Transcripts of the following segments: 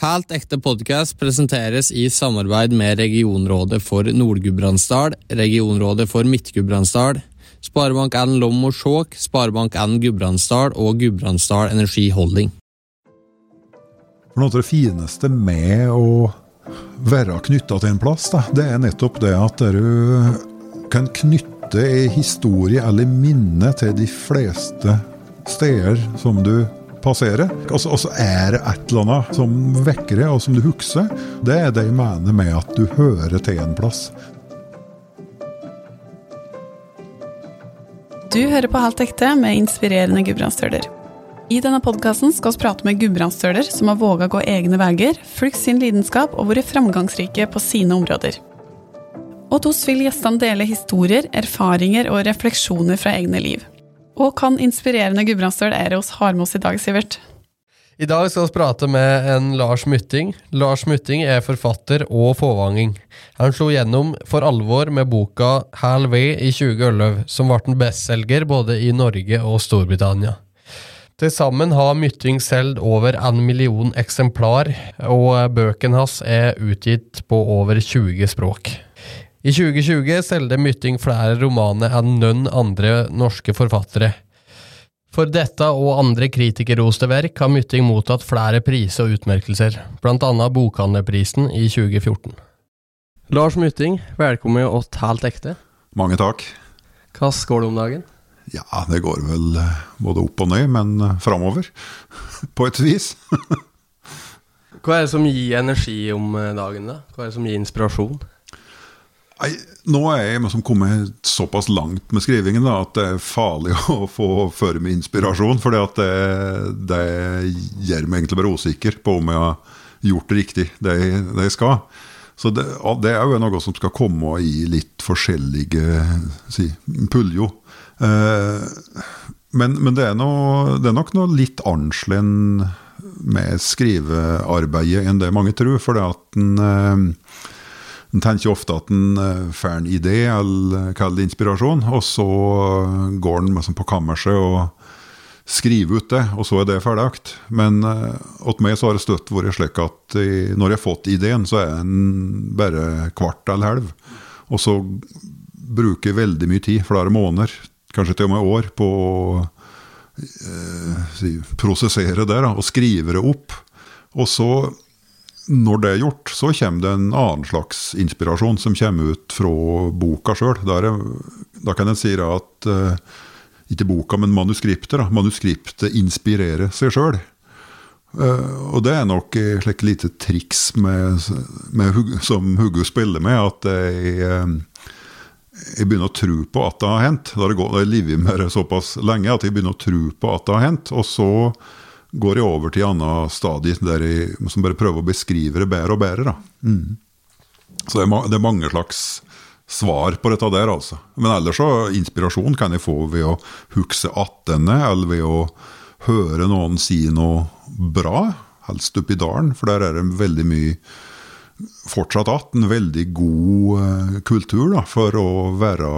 Helt ekte podkast presenteres i samarbeid med Regionrådet for Nord-Gudbrandsdal, Regionrådet for Midt-Gudbrandsdal, Sparebank1 Lom og Skjåk, Sparebank1 Gudbrandsdal og Gudbrandsdal Energi Holding. For Noe av det fineste med å være knytta til en plass, da, det er nettopp det at du kan knytte ei historie eller minne til de fleste steder som du passerer. Og så, er det et eller annet som vekker det, og som du husker. Det er det jeg mener med at du hører til en plass. Du hører på Halvt ekte med inspirerende gudbrandsstøler. I denne podkasten skal vi prate med gudbrandsstøler som har våga gå egne veier, fulgt sin lidenskap og vært framgangsrike på sine områder. Og hos vil gjestene dele historier, erfaringer og refleksjoner fra egne liv. Og kan inspirerende gudbrandsdøl Eros har med oss i dag, Sivert? I dag skal vi prate med en Lars Mytting. Lars Mytting er forfatter og fåvanging. Han slo gjennom for alvor med boka Hal Way i 2011, som ble en bestselger både i Norge og Storbritannia. Til sammen har Mytting solgt over en million eksemplar, og bøkene hans er utgitt på over 20 språk. I 2020 solgte Mytting flere romaner enn noen andre norske forfattere. For dette og andre kritikerroste verk har Mytting mottatt flere priser og utmerkelser, annet Bokhandlerprisen i 2014. Lars Mytting, velkommen til Helt ekte. Mange takk. Hva går det om dagen? Ja, det går vel eh, både opp og ned, men eh, framover. På et vis. Hva er det som gir energi om eh, dagen, da? Hva er det som gir inspirasjon? Nei, nå er jeg liksom kommet såpass langt med skrivingen da, at det er farlig å få føre med inspirasjon. For det, det gjør meg egentlig bare usikker på om jeg har gjort riktig, det jeg, det jeg skal. Så det, det, er jo noe som skal komme i litt forskjellige si, puljo. Eh, men, men det, er noe, det, er nok noe litt annerledes med skrivearbeidet enn det mange tror. For det at en eh, en tenker ofte at en eh, får en idé, eller kaller det inspirasjon, og så går en liksom på kammerset og skriver ut det, og så er det ferdig. Men hos meg så har det støtt vært slik at når jeg har fått ideen, så er den bare kvart eller helv. Og så bruker jeg veldig mye tid, flere måneder, kanskje til og med år, på å eh, prosessere det da, og skrive det opp. Og så når det er gjort, så kommer det en annen slags inspirasjon som kommer ut fra boka sjøl. Da kan en si at uh, ikke boka, men manuskriptet. Da. Manuskriptet inspirerer seg sjøl. Eh, og det er nok et lite triks med, med, som Huggo spiller med, at jeg, uh, jeg begynner å tro på at det har hendt. Da har jeg livet med det såpass lenge at jeg begynner å tro på at det har hendt. Og så går jeg over til en annen stadie der jeg som bare prøver å beskrive det bedre og bedre. Mm. Så det er, det er, mange slags svar på dette der, altså. Men ellers så inspirasjon kan jeg få ved å huske attende, eller ved å høre noen si noe bra, helst oppi dalen, for der er det veldig mye fortsatt att en veldig god uh, kultur da, for å være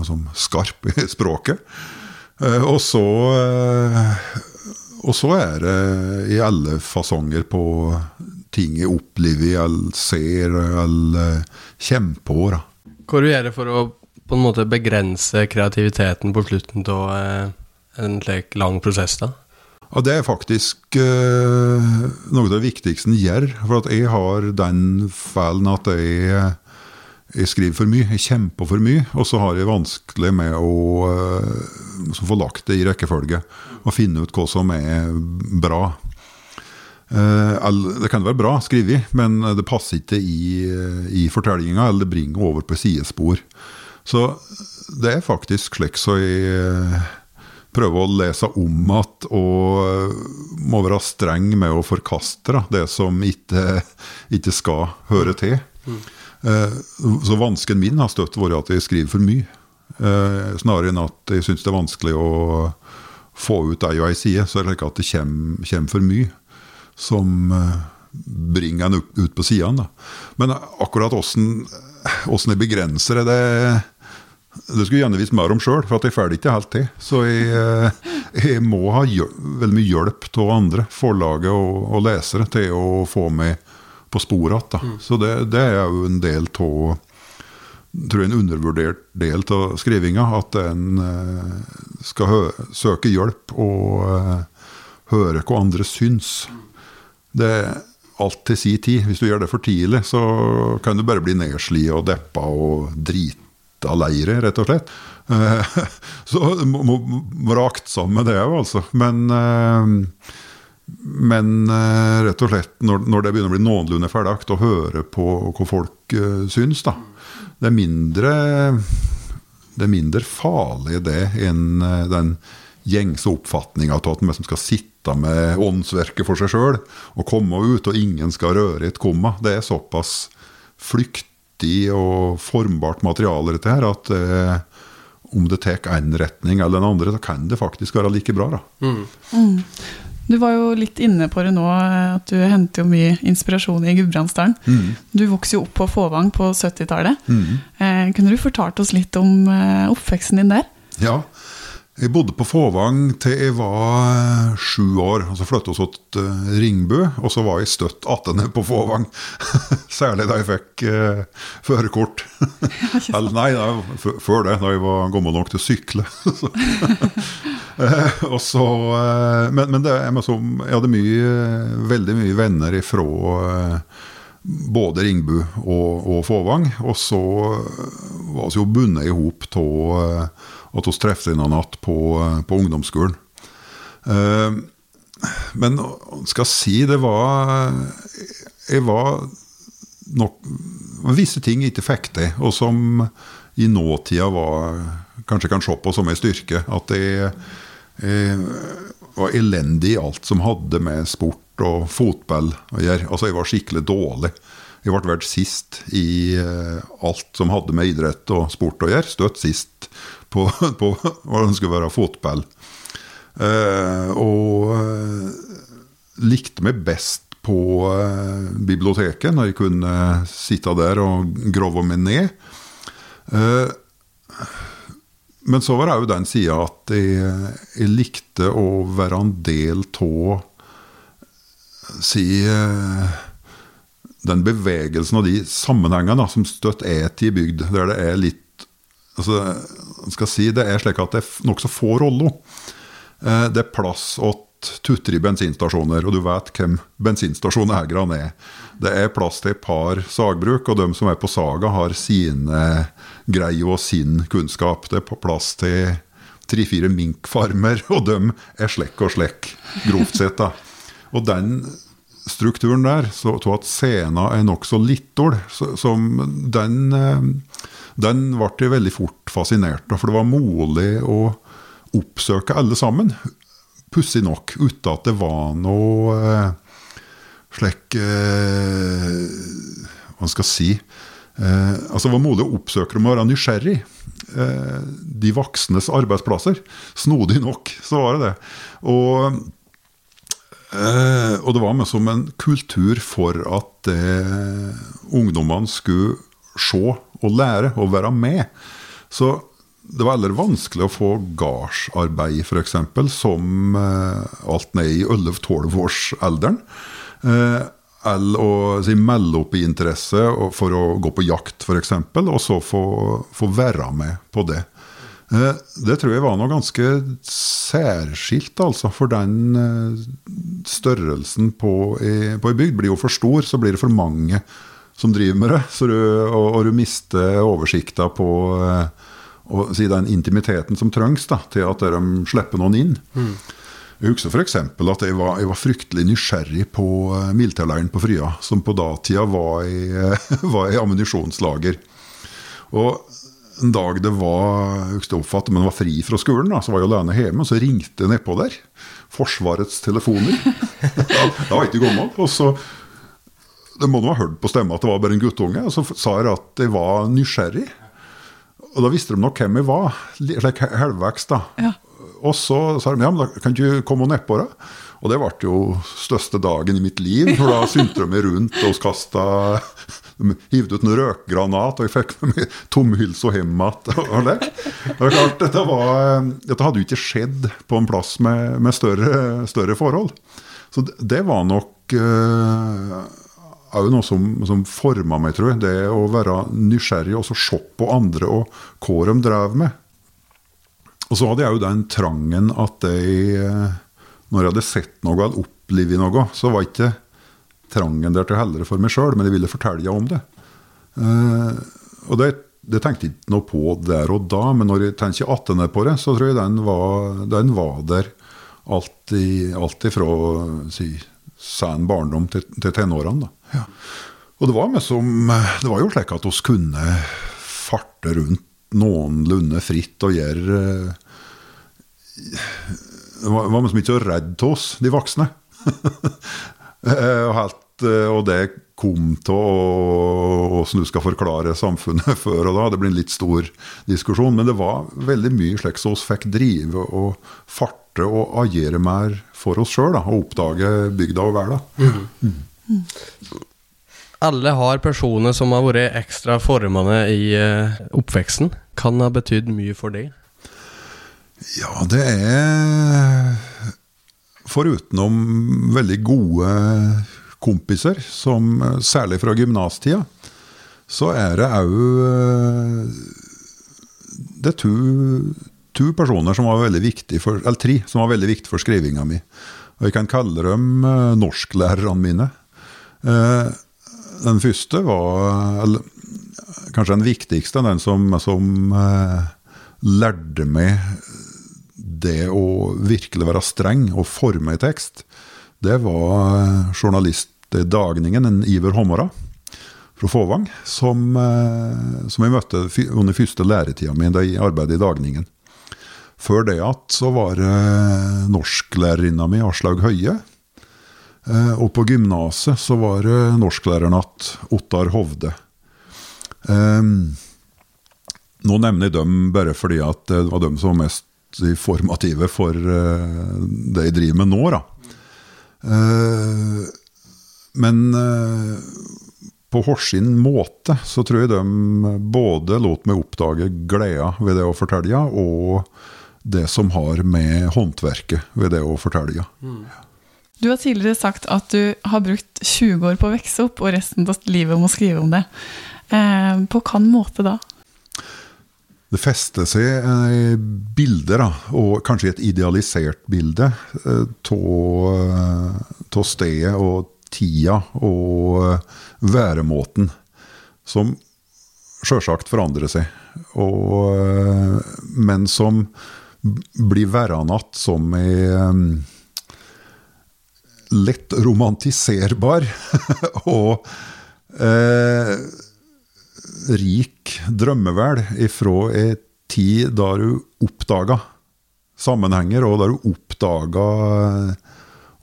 uh, skarp i språket. Uh, og så og så er det i alle fasonger på ting jeg opplever eller ser eller kjemper på. Da. Hva gjør du for å på en måte begrense kreativiteten på slutten av eh, en slik lang prosess? da? Ja, Det er faktisk uh, noe av det viktigste en gjør. For at jeg har den feilen at jeg, jeg skriver for mye. Jeg kjemper for mye. Og så har jeg vanskelig med å uh, få lagt det i rekkefølge og finne ut hva som er bra. Eh, det kan være bra skrevet, men det passer ikke i, i fortellinga, eller det bringer over på sidespor. Så det er faktisk slik så jeg eh, prøver å lese om igjen og eh, må være streng med å forkaste det som ikke, ikke, skal høre til. Mm. Så vansken min har støtt vært at jeg skriver for mye. Snarere enn at jeg syns det er vanskelig å få ut ei og ei side, så er det ikke at det kommer, kommer for mye som uh, bringer en ut, på sidene. Men akkurat åssen jeg begrenser det, det det skulle gjerne visst mer om sjøl, for at jeg får det ikke helt til. Så jeg, jeg må ha veldig mye hjelp av andre, forlaget og, og lesere, til å få meg på sporet igjen. Så det, det er jo en del av tror jeg en undervurdert del av skrivinga. At en eh, skal søke hjelp og eh, høre hva andre syns. Det er alt til si tid. Hvis du gjør det for tidlig, så kan du bare bli nedsli og deppa og drita leire, rett og slett. Eh, så må, være aktsom med det òg, altså. Men men eh, rett og slett, når, når det begynner å bli noenlunde ferdig, å høre på hva folk uh, syns, da. Det er mindre Det er mindre farlig det enn eh, den gjengse oppfatninga av at man som skal sitte med åndsverket for seg sjøl og komme ut, og ingen skal røre et komma. Det er såpass flyktig og formbart materiale, dette her, at eh, om det tar én retning eller den andre, så kan det faktisk være like bra. da. Du var jo litt inne på det nå, at du henter jo mye inspirasjon i Gudbrandsdalen. Du vokste jo opp på Fåvang på 70-tallet. Eh, kunne du fortalt oss litt om eh, oppveksten din der? Ja. Jeg bodde på Fåvang til jeg var eh, sju år. og Så flyttet vi til uh, Ringbu, og så var jeg støtt attende på Fåvang. Særlig da jeg fikk eh, førerkort. Eller nei, da, før det, da jeg var gammel nok til å sykle. Eh, og så, eh, men, men det jeg, som, jeg hadde mye, veldig mye venner ifra eh, både Ringbu og, og Fåvang. Og så var vi jo bundet i hop av at vi treffes en natt på, eh, på ungdomsskolen. Eh, Men skal si, det var Jeg var nok Visse ting jeg ikke fikk til, og som i nåtida var kanskje kan se på som en styrke. At jeg var elendig i alt som hadde med sport og fotball å gjøre. Altså, jeg var skikkelig dårlig. Jeg ble valgt sist i eh, alt som hadde med idrett og sport å gjøre. Støtt sist på, på hvordan det skulle være fotball. Eh, og eh, likte meg best på eh, biblioteket, når jeg kunne sitte der og grove meg ned. Men så var det jo den sida at jeg, jeg likte å være en del av Si den bevegelsen og de sammenhengene som støtt er til bygd, der det er litt altså, skal si Det er slik at det er nokså få roller. Eh, Det er plass åt tutter i bensinstasjoner, og du vet hvem bensinstasjoneierne er. Det er plass til et par sagbruk, og de som er på saga, har sine greier og sin kunnskap. Det er plass til tre-fire minkfarmer, og de er slekk og slekk, grovt sett. da. Og den strukturen der, så så at scena er nokså littor, som den eh, Den ble jeg veldig fort fascinert av, for det var mulig å oppsøke alle sammen. Pussig nok, uten at det var noe eh, slik eh, Hva skal jeg si eh, altså Det var mulig å oppsøke dem og være nysgjerrig. Eh, de voksnes arbeidsplasser. Snodig nok, så var det det. Og Eh, og det var med som en kultur for at eh, ungdommene skulle se og lære og være med. Så det var heller vanskelig å få gardsarbeid, f.eks., som eh, alt ned i 11-12-årsalderen. Eh, eller å si, melde opp i interesse for å gå på jakt, f.eks., og så få, få være med på det. Eh, Det tror jeg var noe ganske særskilt, altså. For den eh, størrelsen på ei bygd blir jo for stor, så blir det for mange som driver med det. Så du, og, og du mister oversikta på eh, og, si, den intimiteten som trengs da, til at de slipper noen inn. Jeg husker f.eks. at jeg var, jeg var fryktelig nysgjerrig på militærleiren på Frya, som på datida var i, var i ammunisjonslager. Og en dag det var jeg oppfattet, men det var fri fra skolen, da, så var jeg alene hjemme, og så ringte jeg nedpå der. Forsvarets telefoner. da, var jeg ikke gammel. Og så Det må nå ha hørt på stemma at det var bare en guttunge. Og så sa jeg at jeg var nysgjerrig. Og da visste de nok hvem jeg var. li- Slik halvveks, da. Ja. Og så sa de ja, men da kan du komme nedpå, da. Og det ble jo største dagen i mitt liv, for da synte de rundt og kasta Hivde ut en røkgranat, og jeg fikk med meg tomhylsa hjem igjen. Det. er klart, dette, var, dette hadde jo ikke skjedd på en plass med, med større, større, forhold. Så det, det var nok uh, òg noe som, som forma meg, tror jeg. Det å være nysgjerrig og så se på andre og hva de drev med. Og så hadde jeg jo den trangen at jeg uh, når jeg hadde sett noe eller opplevd noe, så var ikke trangen der til heller for meg sjøl, men jeg ville fortelle om det. Uh, og det, det, tenkte jeg ikke noe på der og da, men når jeg tenker attende på det, så tror jeg den var, den var der alltid, alltid fra si, sen barndom til, til tenårene. Ja. Og det var, som, det var jo slik at vi kunne farte rundt noenlunde fritt og gjøre var, var liksom ikke så redd til oss, de voksne. Eh, helt, eh, og det kom til åssen du skal forklare samfunnet før og da. Det blir en litt stor diskusjon. Men det var veldig mye slik som oss fikk drive og farte og agere mer for oss sjøl. Og oppdage bygda og verda. Mm. Mm. Alle har personer som har vært ekstra formende i uh, oppveksten. Kan ha betydd mye for deg? Ja, det er Forutenom veldig gode kompiser, som særlig fra gymnastida, så er det òg eh, Det er to, to, personer som var veldig viktige for, eller tre som var veldig viktige for skrivinga mi. Og Jeg kan kalle dem eh, norsklærerne mine. Eh, den første var eller, kanskje den viktigste, den som, som lærte meg det å virkelig være streng og forme i tekst, det var journalist i Dagningen, en Iver Hommora fra Fåvang, som, eh, som, jeg møtte under første læretida mi da jeg arbeidet i Dagningen. Før det at så var det norsklærerinna mi, Aslaug Høie. Eh, og på gymnaset så var det norsklæreren igjen, Ottar Hovde. Um, nå nevner jeg dem bare fordi at det var dem som var mest formative for uh, det jeg driver med nå. Da. Uh, men uh, på sin måte så tror jeg de både lot meg oppdage gleda ved det å fortelle, og det som har med håndverket ved det å fortelle. Mm. Du har tidligere sagt at du har brukt 20 år på å vokse opp og resten av livet om å skrive om det. på hvilken måte da? Det fester seg eh, bilder, da, og kanskje et idealisert bilde, av eh, stedet og tida og eh, væremåten, som sjølsagt forandrer seg. Og, men som blir værende igjen som ei lett romantiserbar og eh, rik drømmevel ifra ei tid da du oppdaga sammenhenger, og da du oppdaga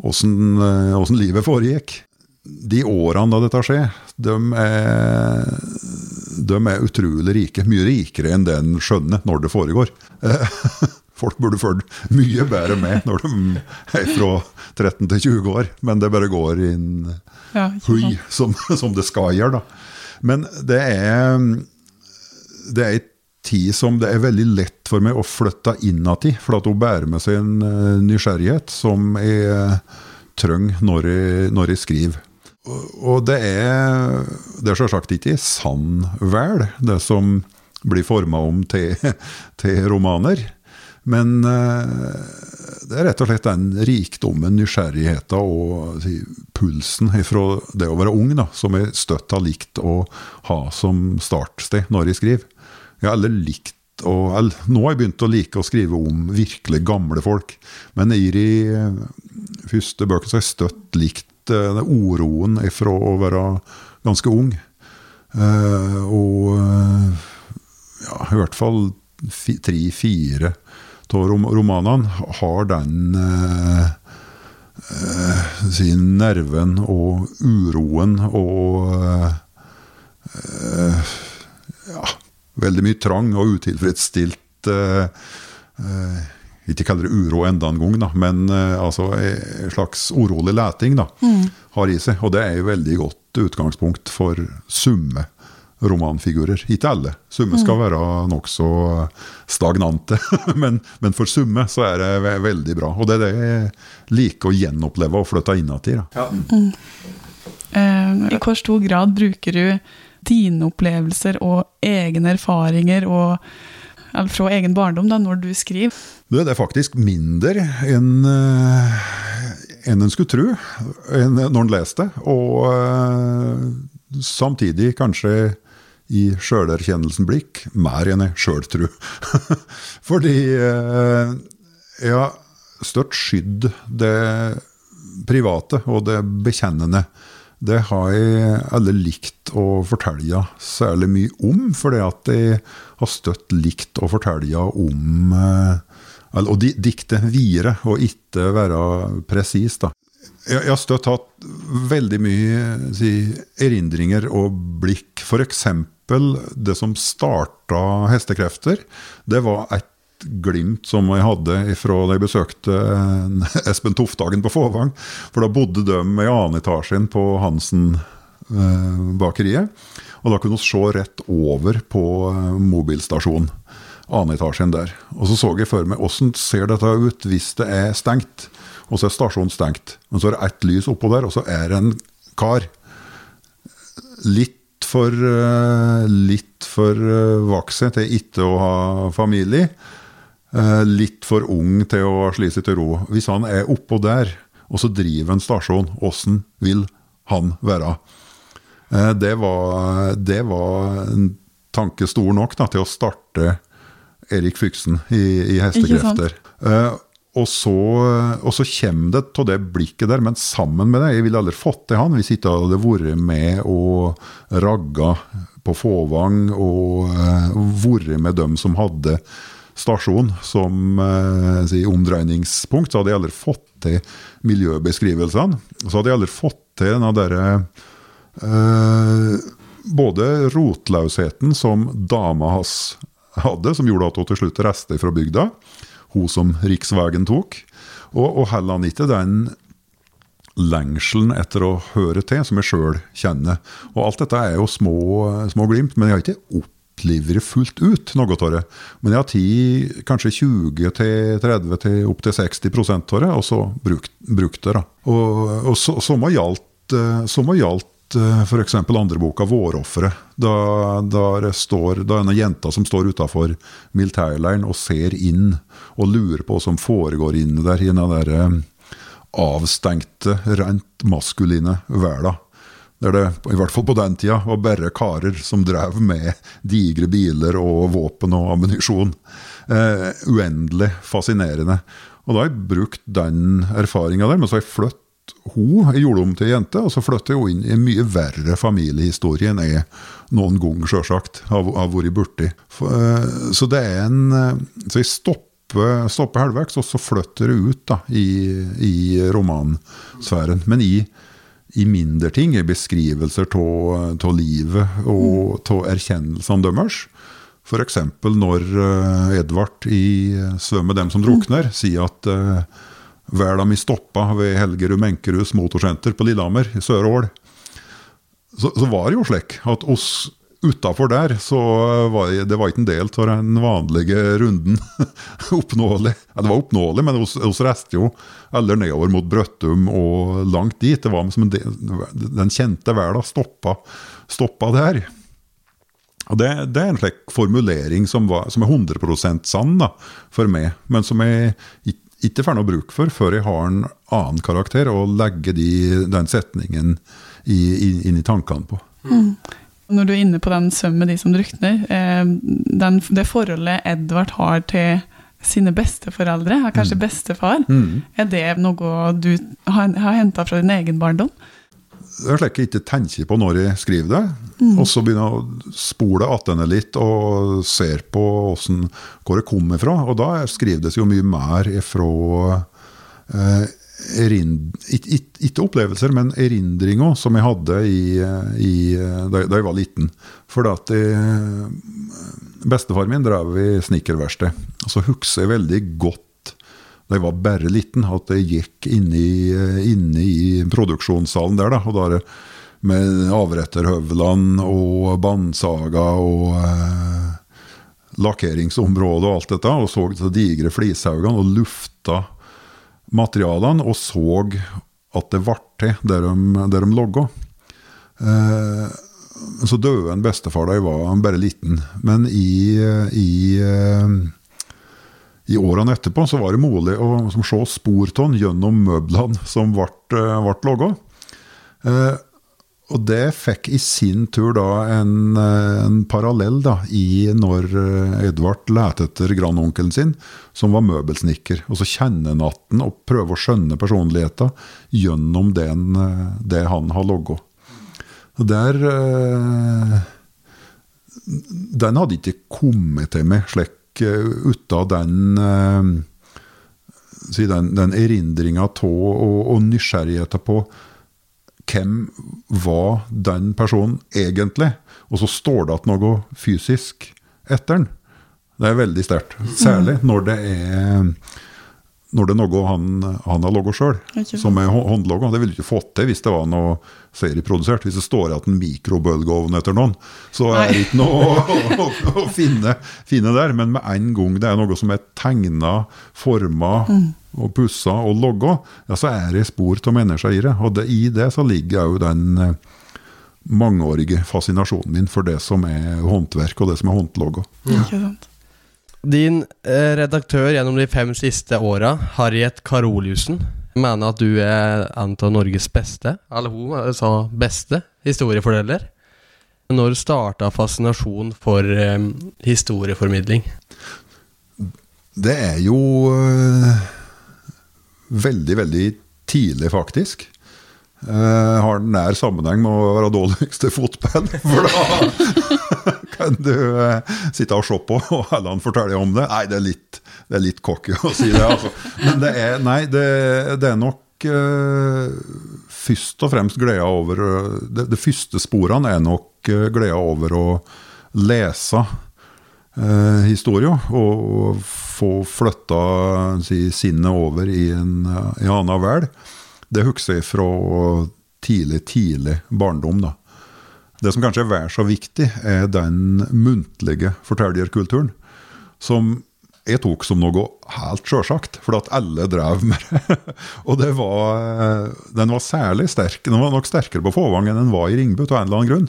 åssen eh, livet foregikk. De årene da dette skjer, de er, de er utrolig rike. Mye rikere enn det en skjønner når det foregår. Folk burde følge mye bedre med når de er fra 13 til 20 år, men det bare går inn ja, hui, som, som, det skal gjøre. da. Men det er det er ei tid som det er veldig lett for meg å flytte inn i, for at hun bærer med seg en eh, nysgjerrighet som jeg trenger når jeg, når jeg skriver. Og det er, det er selvsagt ikke sann vel, det som blir forma om til, til romaner. Men uh, det er rett og slett den rikdommen, nysgjerrigheten og pulsen fra det å være ung, da, som jeg støtt har likt å ha som startsted når jeg skriver. Jeg har aldri likt og, eller, Nå har jeg begynt å like å skrive om virkelig gamle folk. Men i de eh, første bøkene har jeg støtt likt den oroen fra å være ganske ung. Og ja, i hvert fall tre-fire av romanene har den eh, eh, sin nerven og uroen og eh, ja, veldig mye trang og utilfredsstilt eh, eh ikke kaller det uro enda en gang, da, men eh, altså en slags urolig leting da, har i seg. Og det er jo veldig godt utgangspunkt for summe romanfigurer. Ikke alle. Summe skal være nokså stagnante, men, men for Summe så er det veldig bra. Og det er det jeg liker å gjenoppleve og flytte inntil. Ja. Uh, I hvor stor grad bruker du dine opplevelser og egne erfaringer og, eller fra egen barndom da, når du skriver? Det er faktisk mindre enn uh, enn en skulle tro en, når en leser det. Og uh, samtidig kanskje i sjølerkjennelsen blikk mer enn jeg sjøltru. Fordi uh, jeg har støtt skydd det private og det bekjennende. Det har jeg alle likt å fortelle særlig mye om, fordi at jeg har støtt likt å fortelle om eller, Og dikte videre, og ikke være presis. da. Jeg har støtt hatt veldig mye si, erindringer og blikk. F.eks. det som starta Hestekrefter. Det var et glimt som jeg hadde fra da jeg besøkte Espen Tofthagen på Fåvang. For da bodde de i annen etasjen på Hansen-bakeriet. Og da kunne vi se rett over på mobilstasjonen. Annen etasjen der. Og så så jeg for meg åssen ser dette ut hvis det er stengt. Og så er stasjonen stengt. Men så er det ett lys oppå der, og så er det en kar. Litt for, litt for vakse til ikke å ha familie litt for ung til å slå seg til ro. Hvis han er oppå der, og så driver en stasjon, åssen vil han være? Det var, det var en tanke stor nok da, til å starte Erik Fyksen i, i Hestekrefter. Og så, og så kommer det til det blikket der, men sammen med det Jeg ville aldri fått til han hvis ikke hadde vært med og ragga på Fåvang og vært med dem som hadde stasjon som eh, si, omdreiningspunkt, så hadde jeg aldri fått til miljøbeskrivelsene. Så hadde jeg aldri fått til denne derre eh, Både rotløsheten som dama hans hadde, som gjorde at hun til slutt reiste fra bygda, hun som riksveien tok, og, og heller ikke den lengselen etter å høre til, som jeg sjøl kjenner. Og alt dette er jo små, små glimt, men jeg har ikke opplevd fullt ut noe av det. Men jeg har tid kanskje 20-30 til opp til 60 av det, og så brukt, brukt det. da. Og, og så, må gjaldt, så må gjaldt f.eks. andre boka 'Vårofferet'. Da, da, står, da det en jente som står utafor militærleiren og ser inn og lurer på hva som foregår inne der i den der avstengte, rent maskuline verden. Der det, i hvert fall på den tida, var bare karer som drev med digre biler og våpen og ammunisjon. Eh, uendelig fascinerende. Og da har jeg brukt den erfaringa der, men så har jeg flyttet hun gjorde om til jente, og så flytta hun inn i en mye verre familiehistorie enn jeg noen gang sjølsagt har, har vært borti. Eh, så det er en eh, Så jeg stopper, stopper halvveis, og så flytter jeg ut da, i, i romansfæren. Men i i mindre ting, i beskrivelser av livet og av erkjennelsene deres. F.eks. når uh, Edvard i 'Svømme dem som drukner' sier at verda mi stoppa ved Helgerud Menkeruds motorsenter på Lillehammer, i Sør-Ål. Så, så, var det jo slik at oss utafor der, så var det var ikke en del av den vanlige runden oppnåelig. Ja, det var oppnåelig, men oss reiste jo eller nedover mot Brøttum og langt dit. Det var som en del, Den kjente verden stoppa, stoppa der. Og det, det, er en slik formulering som, var, som er 100% sann da, for meg, men som jeg ikke får noe bruk for før jeg har en annen karakter og legger de, den setningen i, i, inn i tankene på. Mm. Når du er inne på den sømmen med de som drukner, eh, den, det forholdet Edvard har til sine besteforeldre, kanskje mm. bestefar, mm. er det noe du har, har henta fra din egen barndom? Det er slik jeg ikke tenker på når jeg skriver det. Mm. Og så begynner jeg å spole attende litt og ser på hvordan, hvor det kommer fra. Og da skrives jo mye mer ifra eh, ikke opplevelser, men erindringer som jeg hadde i, i, da, jeg var liten. For at bestefar min drev i snekkerverksted. Og så husker jeg veldig godt da jeg var bare liten, at jeg gikk inne i, inne i produksjonssalen der. da, og da med avretterhøvlene og bandsaga og eh, lakkeringsområdet og alt dette, og så de digre flishaugene og lufta materialene og så at det ble til der de, der de logga. Eh, så døde en bestefar da jeg var bare liten. Men i, i, eh, i årene etterpå så var det mulig å se spor av gjennom møblene som ble, eh, ble laga. Eh, og det fikk i sin tur da en, eh, en parallell da, i når Edvard lette etter grandonkelen sin, som var møbelsnekker. Og så kjenne han igjen og prøver å skjønne personligheten gjennom den, det han har logga. Den hadde ikke kommet til meg slik ut av den den, den erindringa av og, og nysgjerrigheten på hvem var den personen egentlig? Og så står det at noe fysisk etter den. Det er veldig sterkt. Særlig når det er når det er noe han, han har laga sjøl, som er håndlaga. Det ville du ikke fått til hvis det var noe serieprodusert. Hvis det står at en mikrobølgeovn etter noen, så er det ikke noe å, å, å finne, finne, der. Men med en gang det er noe som er tegna, forma mm. og pussa og logga, ja, så er det spor av mennesker i det. Og det, i det så ligger òg den eh, mangeårige fascinasjonen min for det som er håndverk, og det som er håndlaga. Mm. Din eh, redaktør gjennom de fem siste åra, Harriet Karoliussen, mener at du er en av Norges beste, eller hun sa beste, historiefordeler. Når starta fascinasjonen for eh, historieformidling? Det er jo øh, veldig, veldig tidlig, faktisk. Uh, har nær sammenheng med å være dårligst i fotball. For da kan du uh, sitte og se på, og Helland forteller om det. Nei, det er litt, det er litt cocky å si det. Altså. Men det er, nei, det, det er nok uh, først og fremst gleda over Det, det første sporene er nok gleda over å lese uh, historia Og, få flytta si, sinnet over i en, en annen verden. Det husker jeg fra tidlig, tidlig barndom. da. Det som kanskje er vel så viktig, er den muntlige fortellerkulturen. Som jeg tok som noe helt sjølsagt, for at alle drev med det. og det var, den var særlig sterk. Den var nok sterkere på Fåvang enn den var i Ringbu, av en eller annen grunn.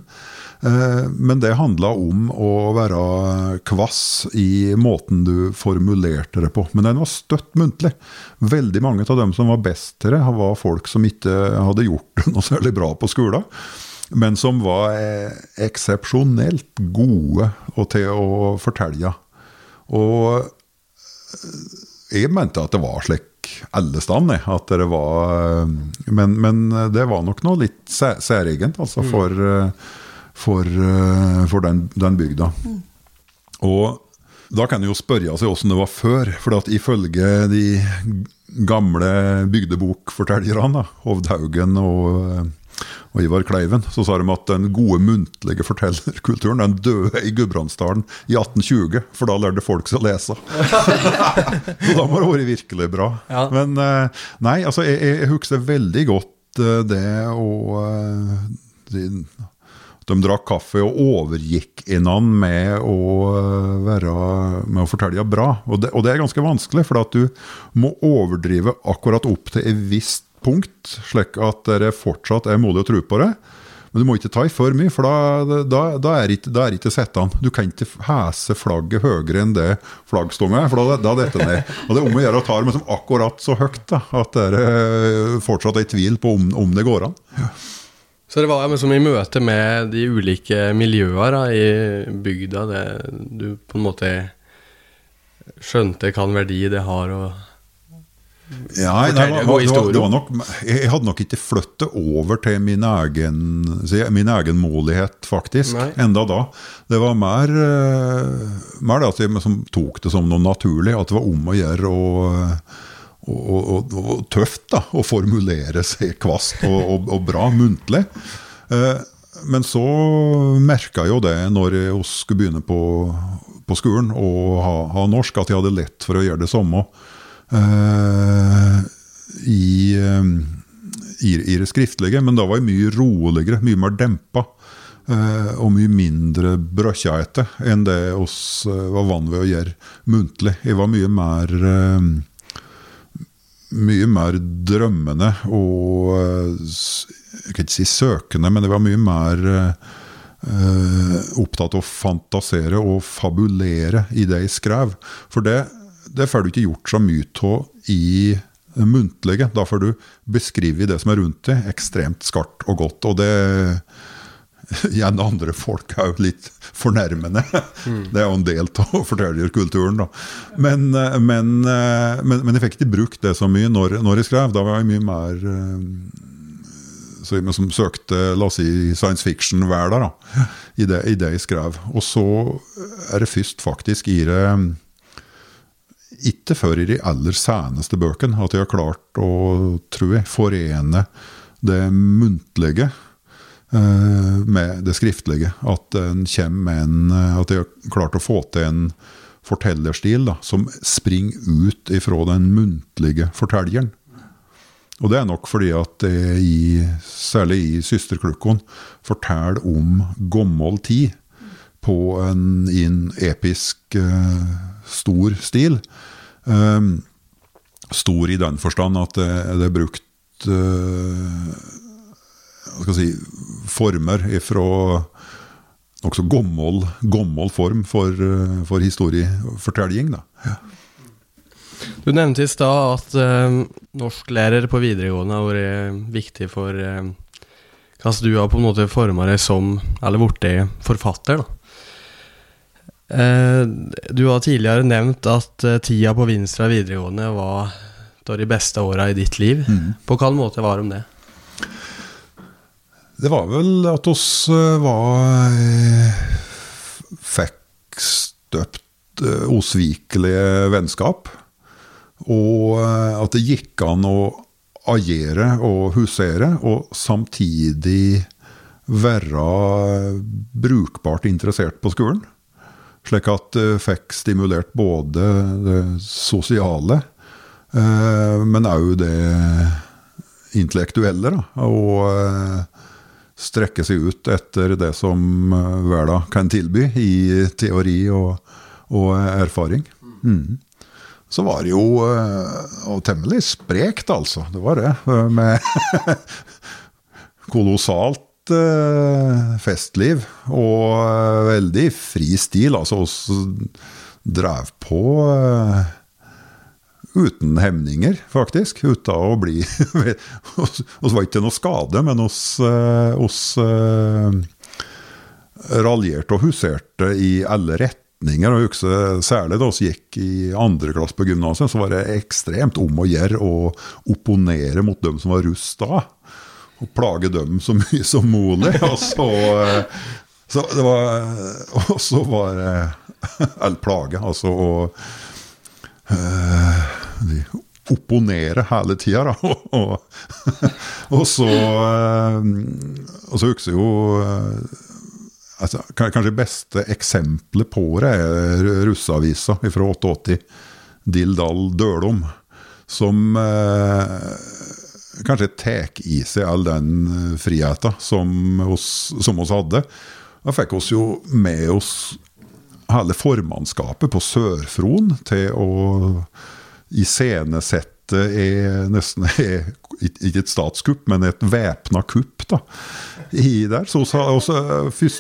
Eh, men det handla om å være kvass i måten du formulerte det på. Men den var støtt muntlig. Veldig mange av dem som var best til det, var folk som ikke hadde gjort noe særlig bra på skolen. Men som var eh, eksepsjonelt gode til å fortelle. Og eh, jeg mente at det var slik alle steder. At det var, men, men, det var nok noe litt særegent altså, mm. for for, eh, for den, den, bygda. Mm. Og da kan en jo spørre seg åssen det var før. For at ifølge de gamle bygdebokfortellerne, Hovdhaugen og, eh, og, Ivar Kleiven, så sa de at den gode muntlige fortellerkulturen den døde i Gudbrandsdalen i 1820. For da lærte folk seg å lese. så da må det vært virkelig bra. Ja. Men eh, nei, altså jeg, jeg husker veldig godt det å de, de drakk kaffe og overgikk hverandre med, å med å fortelle bra. Og det, og det, er ganske vanskelig, for du må overdrive akkurat opp til et visst punkt, slik at dere fortsatt er modige å tro på det. Men du må ikke ta i for mye, for da, da, da er ikke, da ikke settene. Du kan ikke hese flagget høyere enn det flaggstånga er, for da, da detter det ned. Og det er om å gjøre å ta det akkurat så høyt da, at dere fortsatt er i tvil på om, om det går an. Ja. Så det var som i møte med de ulike miljøene i bygda, det du på en måte skjønte hvilken verdi det har å ja, nei, det, var, det, var, det var nok, Jeg hadde nok ikke flyttet over til min egen min egenmodighet, faktisk, nei. enda da. Det var mer, eh, mer det at jeg tok det som noe naturlig, at det var om å gjøre å og, og, og, tøft da, å formulere seg kvast og, og bra muntlig. Eh, men så merka jeg jo det når vi skulle begynne på, på skolen og ha, ha, norsk, at jeg hadde lett for å gjøre det samme. eh, i, eh, i, i det skriftlige, men da var jeg mye roligere, mye mer dempa. eh, og mye mindre brøkkjaete enn det oss eh, var vant ved å gjøre muntlig. Jeg var mye mer mye mer drømmende og eh, Jeg kan ikke si søkende, men det var mye mer eh, opptatt av å fantasere og fabulere i det jeg skrev. For det, det får du ikke gjort så mye av i det muntlige. Da får du beskrive det som er rundt deg, ekstremt skarpt og godt. Og det gjerne andre folk er jo litt fornærmende. Det er jo en del av fortellerkulturen. Men, eh, men, eh, men, men jeg fikk ikke brukt det så mye når, når jeg skrev. Da var jeg mye mer eh, så jeg som søkte la oss si, science fiction-verden i det, i det jeg skrev. Og så er det først faktisk i det ikke før i de aller seneste bøkene at jeg har klart å, tror jeg, forene det muntlige med det skriftlige. At en kommer med en At jeg har klart å få til en fortellerstil da, som springer ut ifra den muntlige fortelleren. Og det er nok fordi at det i, særlig i Systerklukkon forteller om gammel tid på en, i en episk eh, stor stil. Um, stor i den forstand at det, det er brukt eh, jeg si, former fra nokså gammel, gammel form for, eh, for historiefortelling. Da. Du nevnte i stad at uh, norsklærer på videregående har vært viktig for uh, hvordan du har på en måte forma deg som, eller blitt forfatter. da. Eh, du har tidligere nevnt at eh, tida på Vinstra videregående var de beste åra i ditt liv. På hvilken måte var de det? Det var vel at oss eh, var eh, Fikk støpt eh, osvikelige vennskap. Og at det gikk an å agere og husere, og samtidig være brukbart interessert på skolen. Slik at det fikk stimulert både det sosiale, men òg det intellektuelle. Da, og strekke seg ut etter det som eh, verden kan tilby i teori og, og erfaring. Mm. Så var det jo eh, og temmelig sprekt, altså. Det var det. eh, Med kolossalt eh, festliv og eh, veldig fri stil. Altså oss drev på eh, uten hemninger, faktisk. Uten å bli Oss oss var ikke noe skade, men oss, eh, oss eh, raljerte og huserte i alle retninger. Og husker særlig da vi gikk i andre klasse på gymnaset, så var det ekstremt om å gjøre å opponere mot dem som var russ da. Og plage dem så mye som mulig. Og så, eh, så det var Og så var det Eller plage, altså. Og de opponere hele tida, da. Og, og, og så eh, Og så husker jeg jo eh, altså, Kanskje beste eksempelet på det er russeavisa fra 88, Dildal Dølom, som eh, kanskje tar i seg all den friheten som som oss hadde. Da fikk oss jo med oss hele formannskapet på Sør-Fron til å iscenesette er nesten er, ikke et statskupp, men et væpna kupp. da, i der. Så også, også,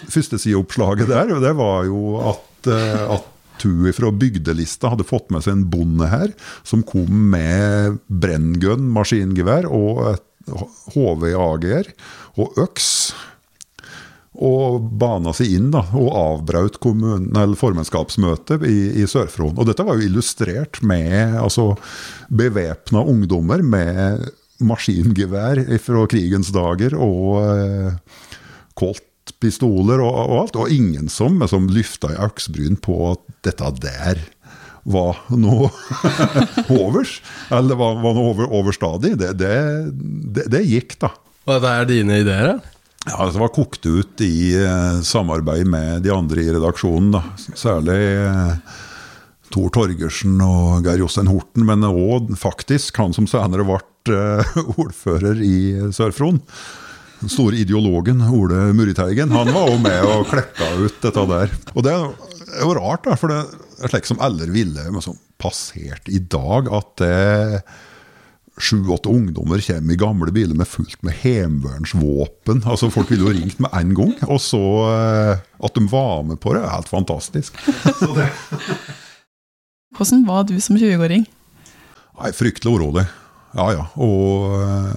Førstesideoppslaget der det var jo at, eh, at Tui fra bygdelista hadde fått med seg en bonde her, som kom med brenngun, maskingevær og et HV-AG-er og øks og bana seg inn da, og avbrøt formannskapsmøtet i, i Sør-Fron. Og dette var jo illustrert med altså, bevæpna ungdommer med maskingevær fra krigens dager og eh, Colt-pistoler og, og alt. Og ingen som, som løfta i øksbryn på at dette der var noe overs. Eller var, var noe over, overstadig. Det, det, det, det gikk, da. Og dette er dine ideer? eller? Ja, Det var kokt ut i eh, samarbeid med de andre i redaksjonen. da. Særlig eh, Tor Torgersen og Geir Jostein Horten, men òg faktisk han som senere ble eh, ordfører i Sør-Fron. Den store ideologen Ole Murriteigen. Han var òg med og klekka ut dette der. Og det er jo rart, da, for det er slik som alle ville liksom, passert i dag, at det sju-åtte ungdommer kommer i gamle biler med fullt med heimevernsvåpen. Altså, folk ville jo ringt med en gang. Og så eh, at de var med på det, er helt fantastisk. Så det, Hvordan var du som 20-åring? Nei, fryktelig urolig. Ja, ja. Og eh,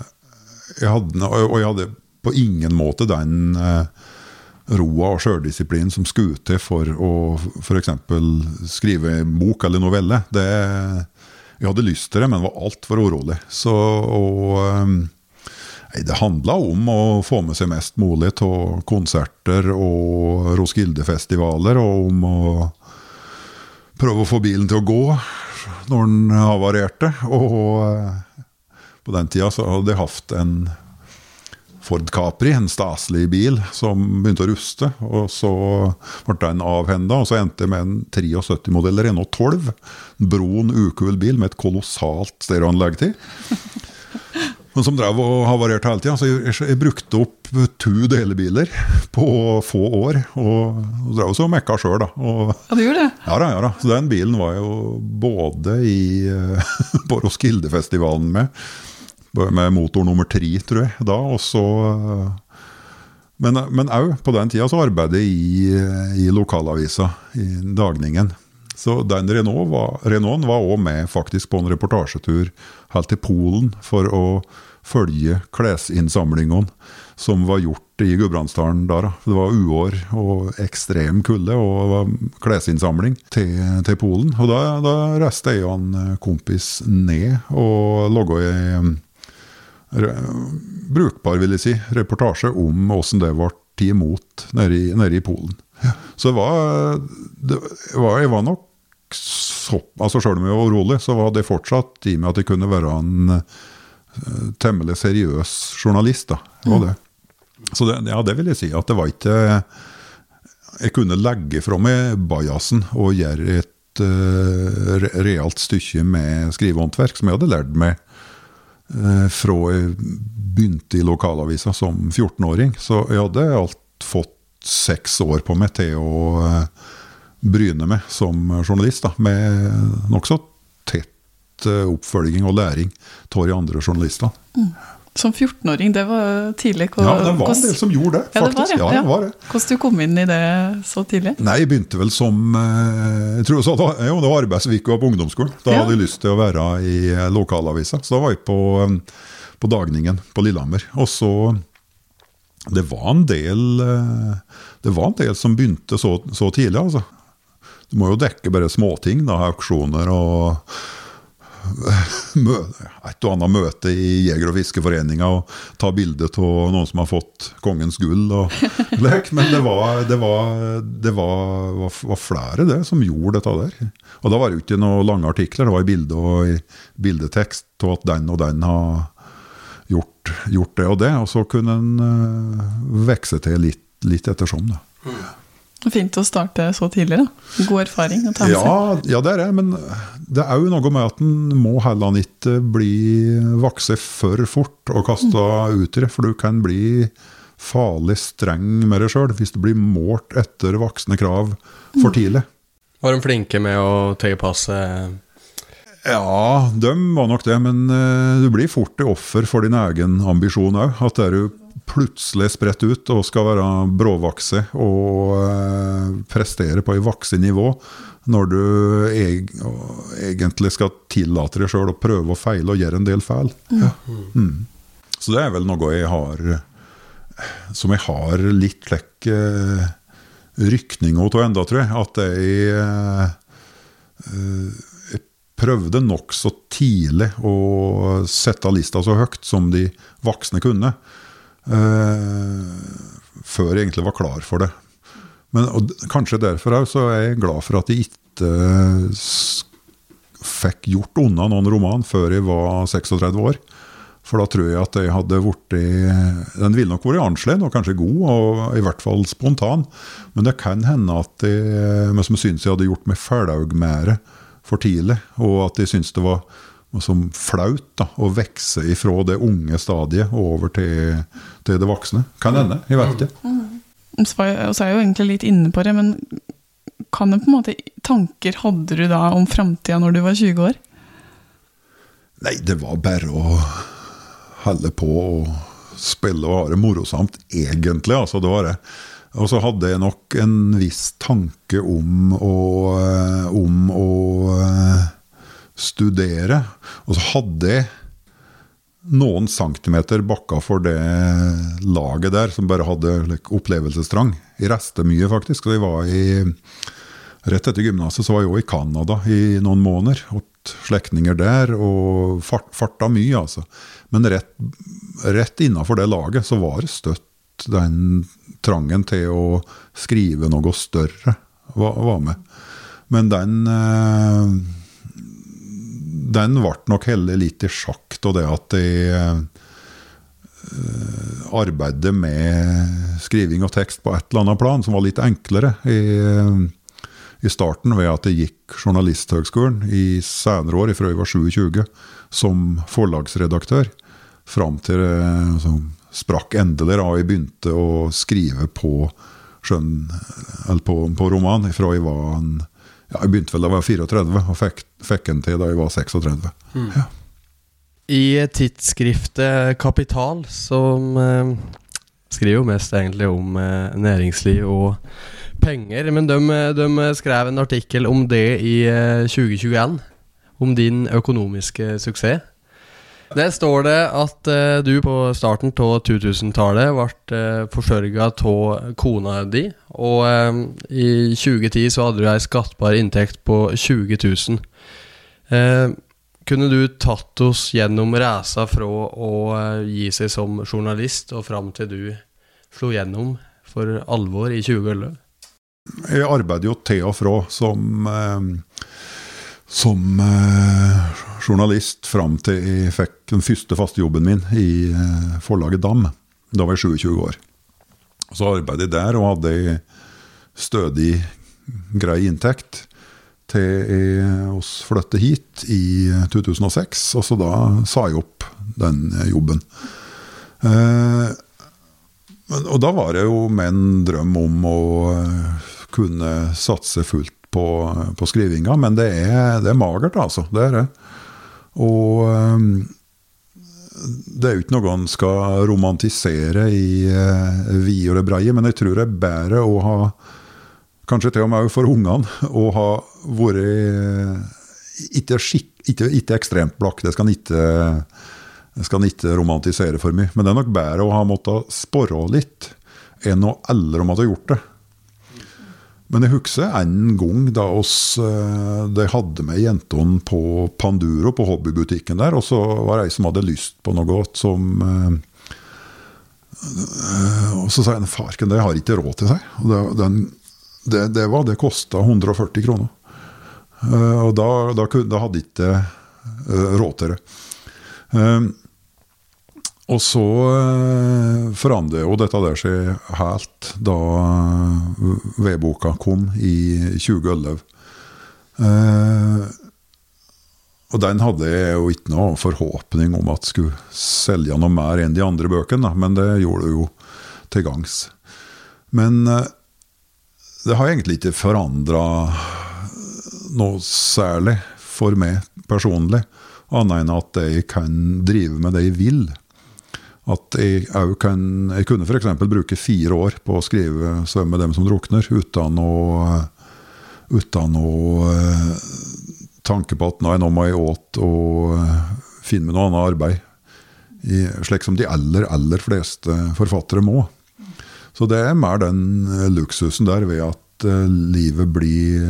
jeg hadde, og jeg hadde på ingen måte den eh, roa og sjøldisiplinen som skulle til for å f.eks. skrive en bok eller novelle. Det, jeg hadde lyst til det, men var altfor urolig. Så, og, eh, nei, det handla om å få med seg mest mulig av konserter og Roskilde-festivaler, og om å prøve å få bilen til å gå når den havarerte. Og eh, på den tida så hadde jeg hatt en Ford Capri, en staselig bil, som begynte å ruste. og Så ble den avhenda, og så endte jeg med en 73-modell Renault 12. En Broen ukul bil med et kolossalt stereoanlegg til. Men som drev og havarerte hele tida. Så jeg, jeg, brukte opp to delebiler på få år. Og, og drev også og mekka sjøl, da. Og, Ja, du gjorde det? ja da, ja da. Så den bilen var jeg jo både i, eh, på Roskildefestivalen med, med motor nummer tre, tror jeg, da. Og så eh, Men òg på den tida så arbeidet jeg i, i lokalavisa, i Dagningen. Så den Renaulten var òg med faktisk på en reportasjetur helt til Polen for å følge klesinnsamlingene som var gjort i Gudbrandsdalen da. da. Det var uår og ekstrem kulde, og klesinnsamling til, til Polen. Og da, da reiste jeg og en kompis ned og logga re- brukbar, vil jeg si, reportasje om åssen det ble tatt imot nede i, nede i Polen. Så det var, det var Jeg var nok så, altså Selv om jeg var urolig, så var det fortsatt i meg at jeg kunne være en uh, temmelig seriøs journalist. da, det det. Så det, ja, det vil jeg si. At det var ikke Jeg kunne legge fra meg bajasen og gjøre et uh, re realt stykke med skrivehåndverk som jeg hadde lært meg fra jeg begynte i lokalavisa som 14-åring. Så jeg hadde alt fått seks år på meg til å eh, bryne meg som journalist, da, med nokså tett eh, oppfølging og læring av de andre journalistene. Som 14-åring, det var tidlig. Hvor- Ja, det var en del som gjorde det, Ja, det var faktisk. Ja, det var det. Hvordan du kom inn i det så tidlig? Nei, jeg begynte vel som eh, jeg tror så jo, det var arbeidsuke på ungdomsskolen. Da Ja. hadde jeg lyst til å være i eh, lokalavisa. Så da var jeg på, eh, på Dagningen på Lillehammer. Og så Det var en del Det var en del som begynte så, så tidlig, altså. Du må jo dekke bare småting, da. Auksjoner og et og annet møte i Jeger- og fiskeforeninga og ta bilde av noen som har fått kongens gull og lek. Men det var, det var, det var, var, var flere det som gjorde dette der. Og da var det jo ikke noen lange artikler, det var i bilde og i bildetekst av at den og den har gjort, gjort det og det. Og så kunne en uh, vokse til litt, litt ettersom, da. Fint å starte så tidlig. da. God erfaring å ta med seg. Ja, ja, det er det, men det er jo noe med at en må heller ikke bli vokse for fort og kaste ut i det, for du kan bli farlig streng med deg sjøl hvis du blir målt etter voksne krav for tidlig. Var de flinke med å tilpasse Ja, de var nok det, men eh, du blir fort et offer for din egen ambisjon òg. At er du plutselig spredt ut og skal være bråvokse og eh, prestere på et vaksenivå, når du eg egentlig skal tillate deg sjøl å prøve og feile og gjøre en del feil. Ja. Mm. Så det er vel noe jeg har Som jeg har litt slik eh, rykning av enda, tror jeg. At jeg eh, prøvde nokså tidlig å sette lista så høyt som de voksne kunne. Eh, før jeg egentlig var klar for det. Men og Kanskje derfor òg så er jeg glad for at jeg ikke fikk gjort unna noen roman før jeg var 36 år. For da tror jeg at jeg hadde blitt Den ville nok vært annerledes og kanskje god, og i hvert fall spontan. Men det kan hende at jeg, men som syns jeg hadde gjort meg flau med for tidlig. Og at jeg syntes det var som flaut da, å vokse ifra det unge stadiet og over til, til det voksne. Kan hende, jeg vet ikke. Og så jeg- er jeg jo egentlig litt inne på det, men kan du på en måte tanker hadde du da om framtida når du var 20 år? Nei, det var bare å holde på og spille og ha det morosamt, egentlig. altså det var det. Og så hadde jeg nok en viss tanke om å, om å studere. Og så hadde jeg noen centimeter bakka for det laget der, som bare hadde like, opplevelsestrang. Jeg reiste mye, faktisk. Så jeg var i Rett etter gymnaset var jeg òg i Canada i noen måneder. Hatt slektninger der, og fart, farta mye, altså. Men rett, rett innafor det laget så var det støtt den trangen til å skrive noe større var, var med. Men den eh, Den ble nok heller litt i sjakk av det at jeg eh, arbeidet med skriving og tekst på et eller annet plan som var litt enklere. i i starten ved at jeg gikk Journalisthøgskolen i senere år, fra jeg var 27, som forlagsredaktør. Fram til det som sprakk endelig da jeg begynte å skrive på, skjønn, eller på, på roman. Fra jeg var en, ja, jeg begynte vel da jeg var 34, og fikk, fikk en til da jeg var 36. Ja. I tidsskriftet Kapital, som eh, skriver jo mest egentlig om eh, næringsliv og penger, men de, de skrev en artikkel om det i eh, 2021. Om din økonomiske suksess. Der står det at uh, du på starten av 2000-tallet ble uh, forsørga av kona di. Og uh, i 2010 så hadde du ei skattbar inntekt på 20 000. Uh, kunne du tatt oss gjennom reisa fra å eh, gi seg som journalist og fram til du slo gjennom for alvor i 2011? Jeg arbeider jo til og fra som, som journalist fram til jeg fikk den første faste jobben min i eh, forlaget Dam. Da var jeg 27 år. Så arbeidet jeg der og hadde ei stødig, grei inntekt til jeg oss flyttet hit i 2006. Og så da sa jeg opp den jobben. Eh, og da var det jo med en drøm om å eh, kunne satse fullt på, på skrivinga, men det er, det er magert, altså. Det er det. Og eh, det er jo ikke noe en skal romantisere i vide og det breie, men jeg tror det er bedre å ha, kanskje til og med for ungene, å ha vært eh, ikke, skikk, ikke, ikke ekstremt blakk. Det skal en ikke, jeg skal ikke romantisere for mye. Men det er nok bedre å ha måttet spore litt enn å aldri måtte ha gjort det. Men jeg husker en gang da oss eh, de hadde med jentene på Panduro, på hobbybutikken der, og så var det ei som hadde lyst på noe som eh, eh, Og så sa jeg farken, det har ikke råd til seg. Og det, den, det, det var, det kosta 140 kroner. Og da, da, da hadde ikke råd til det. Eh, og så forandret forandrer jo dette der seg helt da eh, vedboka kom i 2011. Eh, og den hadde jeg jo ikke noe forhåpning om at skulle selge noe mer enn de andre bøkene, men det gjorde det jo til gangs. Men eh, det har egentlig ikke forandra noe særlig for meg personlig, annet enn at jeg kan drive med det jeg vil. At jeg, også kan, jeg kunne f.eks. bruke fire år på å skrive 'Svømme dem som drukner' uten å, uten å eh, tanke på at nei, nå må jeg åt og eh, finne meg noe annet arbeid. I, slik som de aller, aller fleste forfattere må. Så det er mer den eh, luksusen der ved at livet blir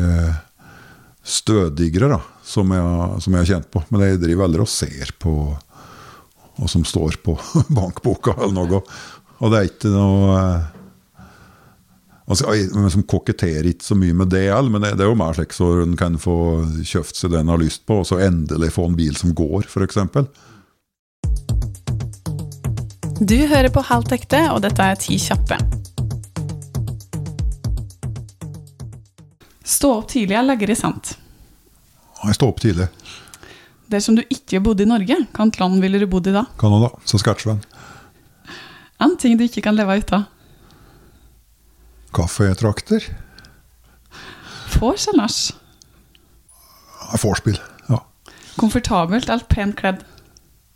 stødigere, da, som jeg har kjent på. Men jeg driver aldri og ser på hva som står på bankboka eller noe. Og det er ikke noe eh, altså, jeg som koketterer ikke så mye med det, heller, men det, det er jo mer slik så en kan få kjøpt seg det en har lyst på, og så endelig få en bil som går, f.eks. Du hører på Halvt ekte, og dette er Ti kjappe. Stå opp tidlig er i sant. Jeg står opp tidlig. Dersom du ikke bodde i Norge, hvilket land ville du bodd i da? Canada. Saskatchewan. En ting du ikke kan leve ut av? Kaffetrakter. Vors eller nach? Vorspiel. Ja. Komfortabelt eller pent kledd?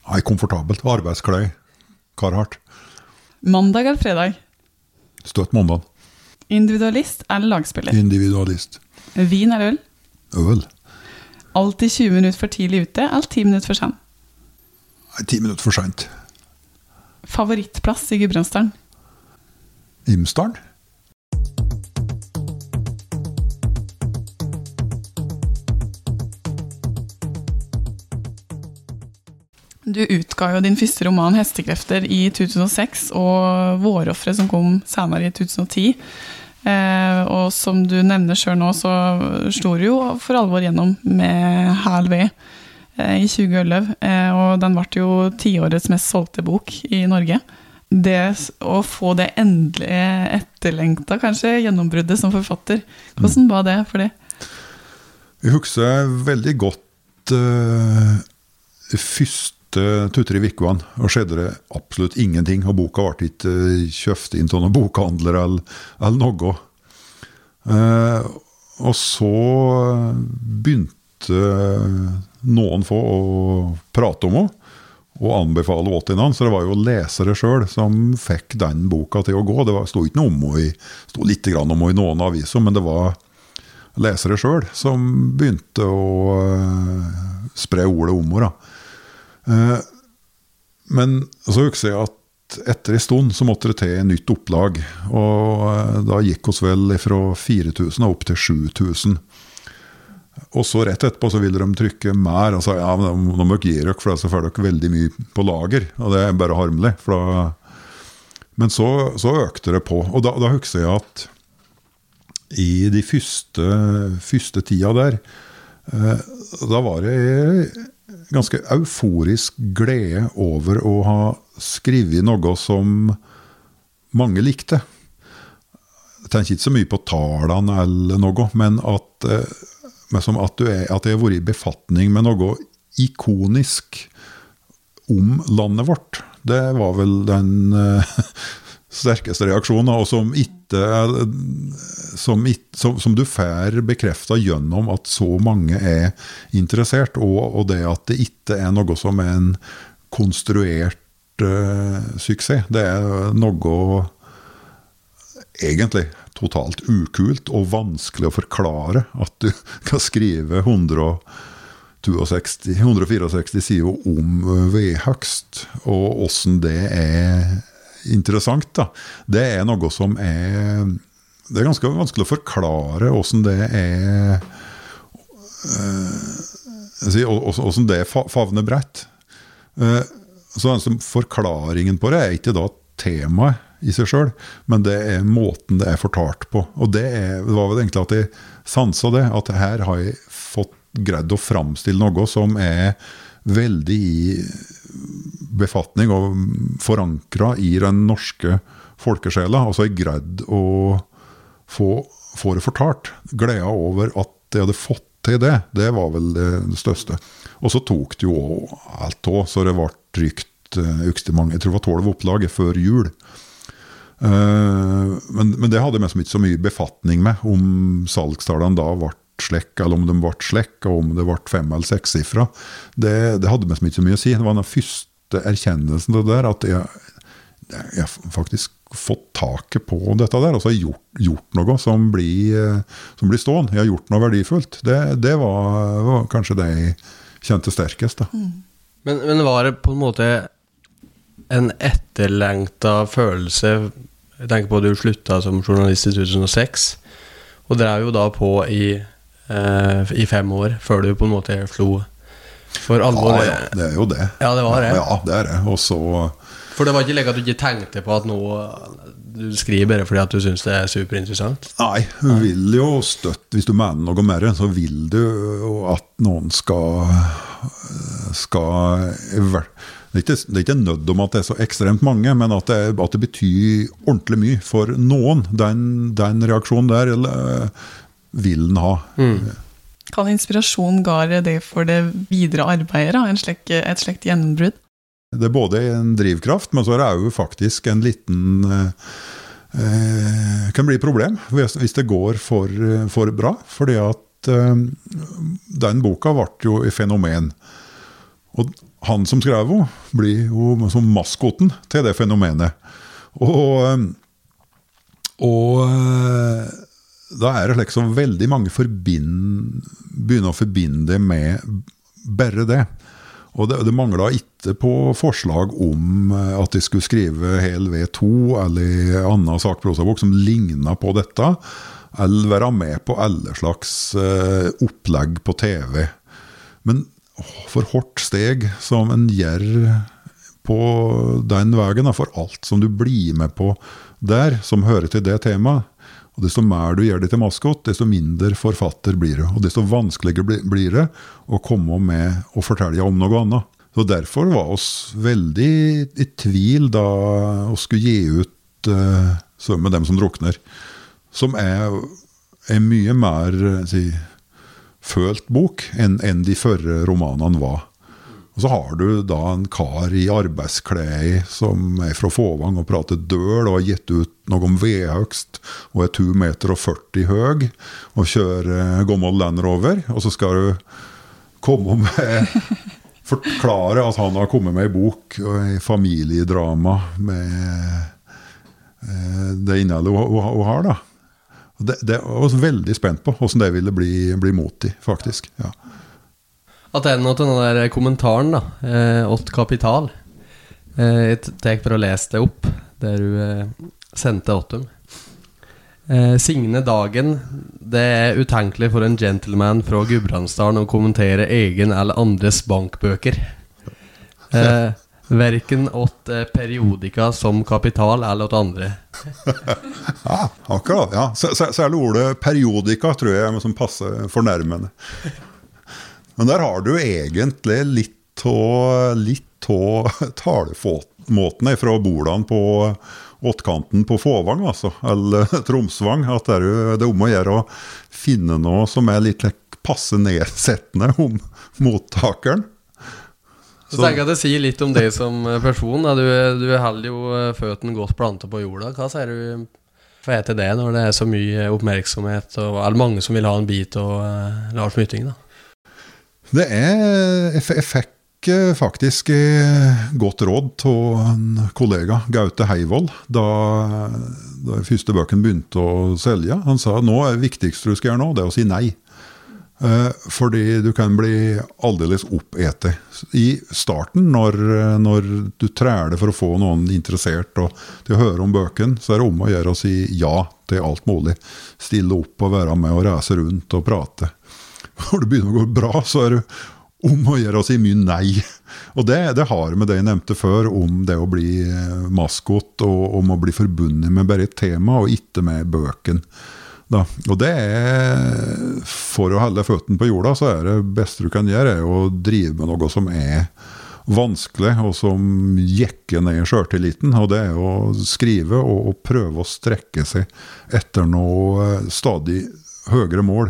Nei, komfortabelt. Arbeidsklær. Carhartt. Mandag eller fredag? Støtt mandag. Individualist eller lagspiller? Individualist. Vin eller øl? Øl. Alltid 20 minutter for tidlig ute eller 10 minutter for sent? Nei, Ti minutter for sent. Favorittplass i Gudbrandsdalen? Imsdalen. Du utga jo din første roman 'Hestekrefter' i 2006, og 'Vårofre', som kom senere i 2010. Eh, og som du nevner sjøl nå, så slo du jo for alvor gjennom med hæl ved eh, i 2011. Eh, og den ble jo tiårets mest solgte bok i Norge. Det å få det endelige etterlengta, kanskje, gjennombruddet som forfatter, hvordan var det for deg? Jeg husker veldig godt uh, første to-tre ukene. Og skjedde det absolutt ingenting. Og boka ble ikke uh, kjøpt inn av noen bokhandler eller, eller noe. Eh, og så begynte noen få å prate om henne og anbefale henne til noen. Så det var jo lesere sjøl som fikk den boka til å gå. Det sto ikke noe om henne sto litt om henne i noen aviser, men det var lesere sjøl som begynte å eh, spre ordet om henne. Eh, Men så husker jeg at etter en stund så måtte det til nytt opplag. Og eh, da gikk oss vel fra 4000 og opp til 7000. Og så rett etterpå så ville de trykke mer. Og sa ja, men nå må dere gi dere, for så får dere veldig mye på lager. Og det er bare harmelig. Da, men så, så økte det på. Og da, da husker jeg at i de første, første tida der, eh, da var det ganske euforisk glede over å ha skrevet noe som mange likte. Jeg tenker ikke så mye på tallene eller noe, men at, eh, men at, du er, at jeg har vært i befatning med noe ikonisk om landet vårt. Det var vel den eh, sterkeste reaksjoner, og som, ikke, som, som, som du får bekrefta gjennom at så mange er interessert, og, og det at det ikke er noe som er en konstruert uh, suksess. Det er noe egentlig totalt ukult og vanskelig å forklare at du kan skrive 162, 164 sider om vedhøgst, og åssen det er interessant. da. Det er noe som er Det er ganske vanskelig å forklare åssen det er eh, Åssen det favner bredt. Eh, så altså, Forklaringen på det er ikke da temaet i seg sjøl, men det er måten det er fortalt på. Og det, er, det var vel egentlig at jeg sansa det, at her har jeg fått greid å framstille noe som er veldig i befatning og forankra i den norske folkesjela. Altså jeg greid å få, få det fortalt. Gleda over at jeg hadde fått til det, det var vel det, største. Og så tok det jo alt òg, så det ble trygt mange. Jeg tror det var tolv opplag før jul. Eh, men, men det hadde liksom ikke så mye befatning med, om salgstallene da ble slekk, eller om de ble slekk, og om det ble fem- eller sekssifra. Det, det hadde liksom ikke så mye å si. Det var den første erkjennelsen av det der, at jeg, jeg har faktisk fått taket på dette der, og så har jeg gjort, gjort noe som blir, eh, som blir stående. Jeg har gjort noe verdifullt. Det, det var, var kanskje det jeg kjente sterkest. da. Men, men var det på en måte en etterlengta følelse Jeg tenker på at du slutta som journalist i 2006, og drev jo da på i, eh, i fem år før du på en måte slo for alvor. Ja, ja, det er jo det. Ja, det var det. Ja, det er det. Og så For det var ikke like at du ikke tenkte på at nå Du skriver bare fordi at du syns det er superinteressant? Nei, du vil jo støtte Hvis du mener noe mer, så vil du jo at noen skal Skal Det er ikke, det er ikke nødt om at det er så ekstremt mange, men at det, at det betyr ordentlig mye for noen. Den, den reaksjonen der eller, vil en ha. Kan inspirasjon gare det for det videre arbeidet. Slik, et slikt gjennombrudd? Det er både en drivkraft, men så er det òg faktisk en liten eh, eh, Kan bli et problem hvis, hvis det går for, for bra. Fordi at eh, den boka ble jo et fenomen. Og han som skrev henne, blir jo som maskoten til det fenomenet. Og, eh, og eh, da er det liksom veldig mange begynner å forbinde det med bare det. Og det, det mangla ikke på forslag om eh, at de skulle skrive hel V2 eller annen sakprosabok som ligna på dette. Eller være med på alle slags uh, opplegg på TV. Men for hardt steg som en gjør på den veien, for alt som du blir med på der, som hører til det temaet. Og Desto mer du gjør det til maskot, desto mindre forfatter blir du. Og desto vanskeligere blir det å komme med og fortelle om noe annet. Så Derfor var oss veldig i tvil da vi skulle gi ut uh, 'Svøm med dem som drukner', som er, er mye mer si, følt bok enn en de førre romanene var. Og Så har du da en kar i arbeidsklær som er fra Fåvang og prater døl og har gitt ut noe om vedhøgst og er 2 meter og 40 høy og kjører gammel Land Rover. Og så skal du komme med Forklare at han har kommet med ei bok, ei familiedrama med eh, det innholdet hun har. da. Det, det var jeg veldig spent på hvordan det ville bli, bli mot i, faktisk. ja. Attende til den der kommentaren, da. Eh, åt kapital. Eh, jeg for å lese det opp, der du eh, sendte åt dem. Eh, Signe Dagen. Det er utenkelig for en gentleman fra Gudbrandsdalen å kommentere egen eller andres bankbøker. Eh, verken åt periodika som kapital eller åt andre. ja, akkurat. ja. Særlig ordet periodika tror jeg som passer fornærmende. Men der har du egentlig litt av talemåtene fra bordene på åttkanten på Fåvang, altså, eller Tromsvang. At det er, det er om å gjøre å finne noe som er litt passe nedsettende om mottakeren. Så, tenker jeg at Det sier litt om deg som person. Du, du holder jo føttene godt planta på jorda. Hva sier du for til det når det er så mye oppmerksomhet, og er det mange som vil ha en bit av uh, Lars Mytting? da? Det er Jeg fikk eh, faktisk eh, godt råd av en kollega, Gaute Heivold, da, da første bøken begynte å selge. Han sa nå er det viktigste du skal gjøre nå, det er å si nei. Eh, fordi du kan bli aldeles oppete. I starten, når, når du træler for å få noen interessert og, til å høre om bøken, så er det om å gjøre å si ja til alt mulig. Stille opp og være med og reise rundt og prate. Når det begynner å gå bra, så er det om å gjøre å si mye nei. Og det, det har med det jeg nevnte før, om det å bli eh, maskot og om å bli forbundet med bare et tema, og ikke med bøken. Da. Og det er For å holde føttene på jorda, så er det beste du kan gjøre, er å drive med noe som er vanskelig, og som jekker ned sjøltilliten. Og det er å skrive og, og prøve å strekke seg etter noe eh, stadig høyere mål.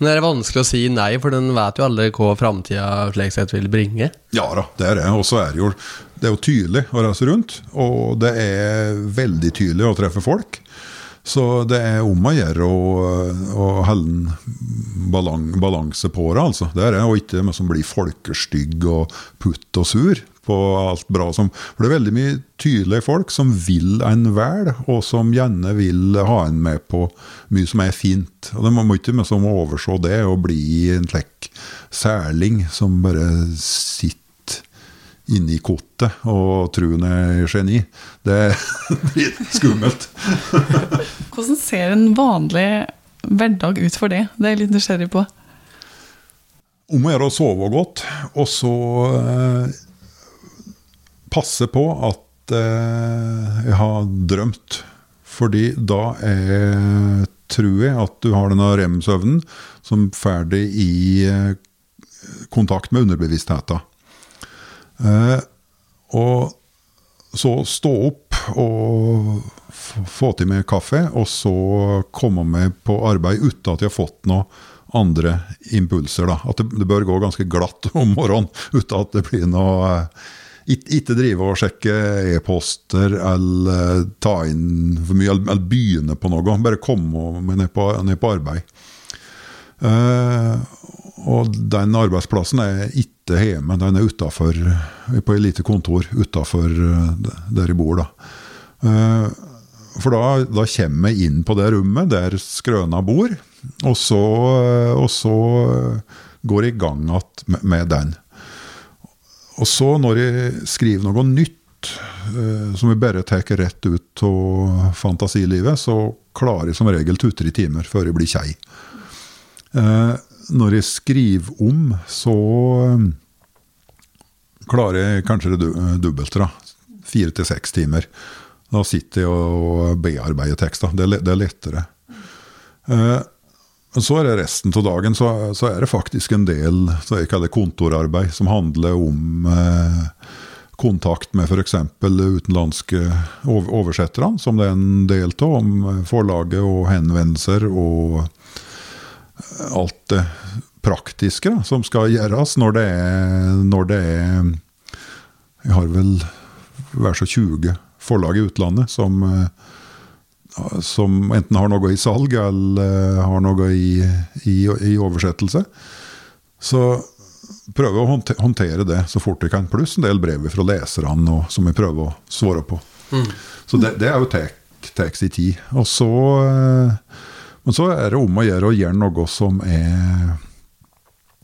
Men det er vanskelig å si nei, for den vet jo alle hva framtida slik vil bringe. Ja da, det er det. Og så er det jo, det er jo tydelig å reise rundt. Og det er veldig tydelig å treffe folk. Så det er om å gjøre å, holde en balanse på det, altså. Det er det, Og ikke som blir folkestygg og putt og sur på alt bra som For det er veldig mye tydelige folk som vil en vel, og som gjerne vil ha en med på mye som er fint. Og Man må ikke liksom overse det og bli en slik særling som bare sitter inni kottet og tror hun er geni. Det blir skummelt. Hvordan ser en vanlig hverdag ut for det? Det er jeg litt nysgjerrig på. Om å gjøre å sove godt, og så eh, passe på at eh, jeg har drømt. Fordi da er, tror jeg at du har denne rem-søvnen som ferdig i eh, kontakt med underbevisstheten. Eh, og så stå opp og få til meg kaffe, og så komme meg på arbeid uten at jeg har fått noe andre impulser. da. At det, det bør gå ganske glatt om morgenen uten at det blir noe eh, ikke drive og sjekke e-poster eller ta inn for mye, eller begynne på noe. Bare komme ned på, ned på arbeid. Uh, og den arbeidsplassen er ikke hjemme, den er utenfor, på et lite kontor utafor der jeg bor. da. For da, da kommer jeg inn på det rommet der Skrøna bor, og så, og så går jeg i gang med den. Og så, når jeg skriver noe nytt, eh, som jeg bare tar rett ut av fantasilivet, så klarer jeg som regel to-tre timer før jeg blir kjei. Eh, når jeg skriver om, så eh, klarer jeg kanskje det dobbelte. Fire til seks timer. Da sitter jeg og bearbeider tekster. Det, det, er lettere. Eh, så er det resten av dagen så, så, er det faktisk en del så jeg kaller kontorarbeid som handler om eh, kontakt med f.eks. utenlandske oversetterne, som det er en del av, om forlaget og henvendelser og alt det praktiske da, som skal gjøres når det er, når det er Jeg har vel hver så 20 forlag i utlandet som, eh, som enten har noe i salg eller har noe i, i, i oversettelse. Så prøver å håndtere det så fort vi kan. Pluss en del brev fra leserne som vi prøver å svare på. Mm. Så det, det, er jo tar sin tid. Og så, eh, men så er det om å gjøre å gjøre noe som er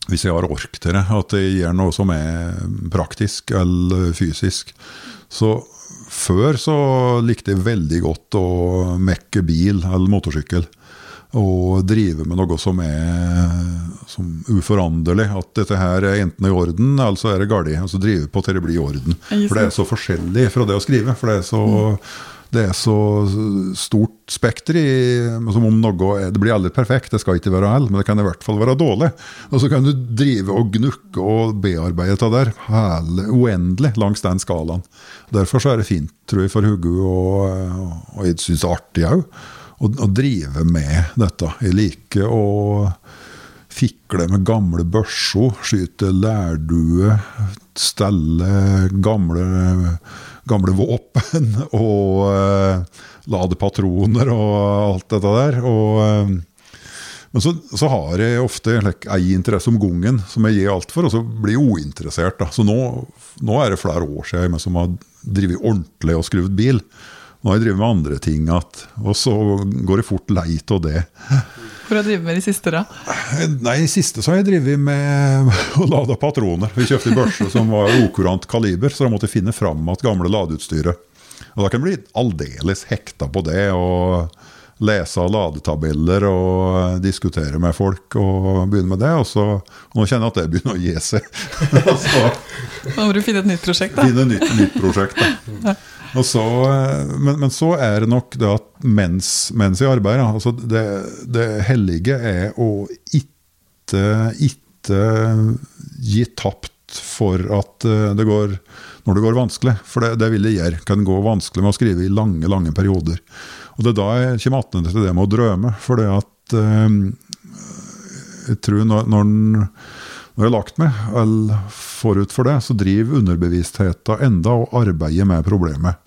Hvis jeg har ork til det, at jeg gjør noe som er praktisk eller fysisk. Så før så likte jeg veldig godt å mekke bil eller motorsykkel. Og drive med noe som er som uforanderlig. At dette her er enten i orden, eller så er det galt. Altså drive på til det blir i orden. For det er så forskjellig fra det å skrive. For det er så mm det er så stort spekter i som om noe Det blir aldri perfekt, det skal ikke være all, men det kan i hvert fall være dårlig. Og så kan du drive og gnukke og bearbeide det der hele, uendelig langs den skalaen. Derfor så er det fint, tror jeg, for Hugo, og, og jeg syns det er artig òg, å, å, drive med dette. Jeg liker å fikle med gamle børser, skyte lærdue, stelle gamle gamle våpen og uh, ladepatroner og alt dette der. Og, uh, men så, så, har jeg ofte like, ei interesse om gangen som jeg gir alt for, og så blir jeg uinteressert. Da. Så nå, nå, er det flere år siden jeg som har drevet ordentlig og skrudd bil. Nå har jeg drevet med andre ting igjen, og så går jeg fort lei av det. Hvor har du drevet med de siste, da? Nei, de siste så har jeg drevet med å lade patroner. Vi kjøpte en børse som var okurant kaliber, så da måtte jeg finne fram igjen gamle ladeutstyret. Og Da kan jeg bli aldeles hekta på det. og lese ladetabeller og diskutere med folk og begynne med det. Og, så, og nå kjenner jeg at det begynner å gi seg. Nå må du finne et nytt prosjekt, da. Finne et nytt, nytt prosjekt, da. Så, eh, men, men, så er det nok det at mens, mens jeg arbeider altså det, det, hellige er å ikke, ikke gi tapt for at eh, det går når det går vanskelig. For det, det vil det gjøre. Kan gå vanskelig med å skrive i lange lange perioder. Og Det er da jeg kommer tilbake til det med å drømme. For det at eh, jeg tror når, når, når jeg har lagt meg, eller forut for det, så driver underbevisstheten enda og arbeider med problemet.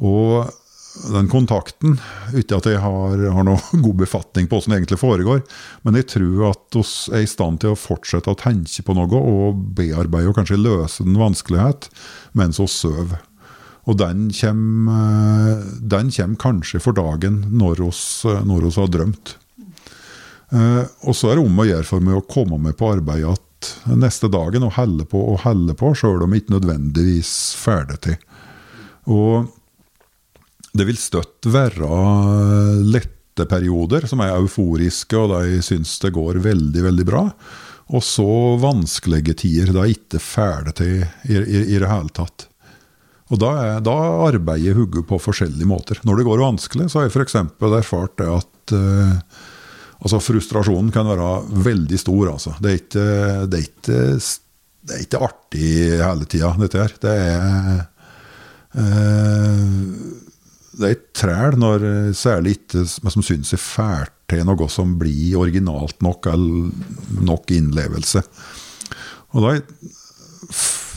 Og den kontakten Ikke at jeg har, har noe god befatning på hvordan det egentlig foregår, men jeg tror at vi er i stand til å fortsette å tenke på noe og bearbeide og kanskje løse den vanskelighet mens vi sover. Og den kommer, den kommer, kanskje for dagen når vi har drømt. Eh, og så er det om å gjøre for meg å komme med på arbeid at neste dagen og helle på og helle på, sjøl om jeg ikke nødvendigvis ferdig til. Og det vil støtt være lette perioder som er euforiske, og de syns det går veldig, veldig bra. Og så vanskelige tider. Da er ikke ferdig til i, i, i, det hele tatt. Og da, er, da arbeider hodet på forskjellige måter. Når det går vanskelig, så har jeg f.eks. erfart det at eh, altså frustrasjonen kan være veldig stor. Altså. Det, er ikke, det, er ikke, det er ikke artig hele tida, dette her. Det er uh, det er et træl når eh, særlig ikke men som syns er fælt til noe som blir originalt nok, eller nok innlevelse. Og da,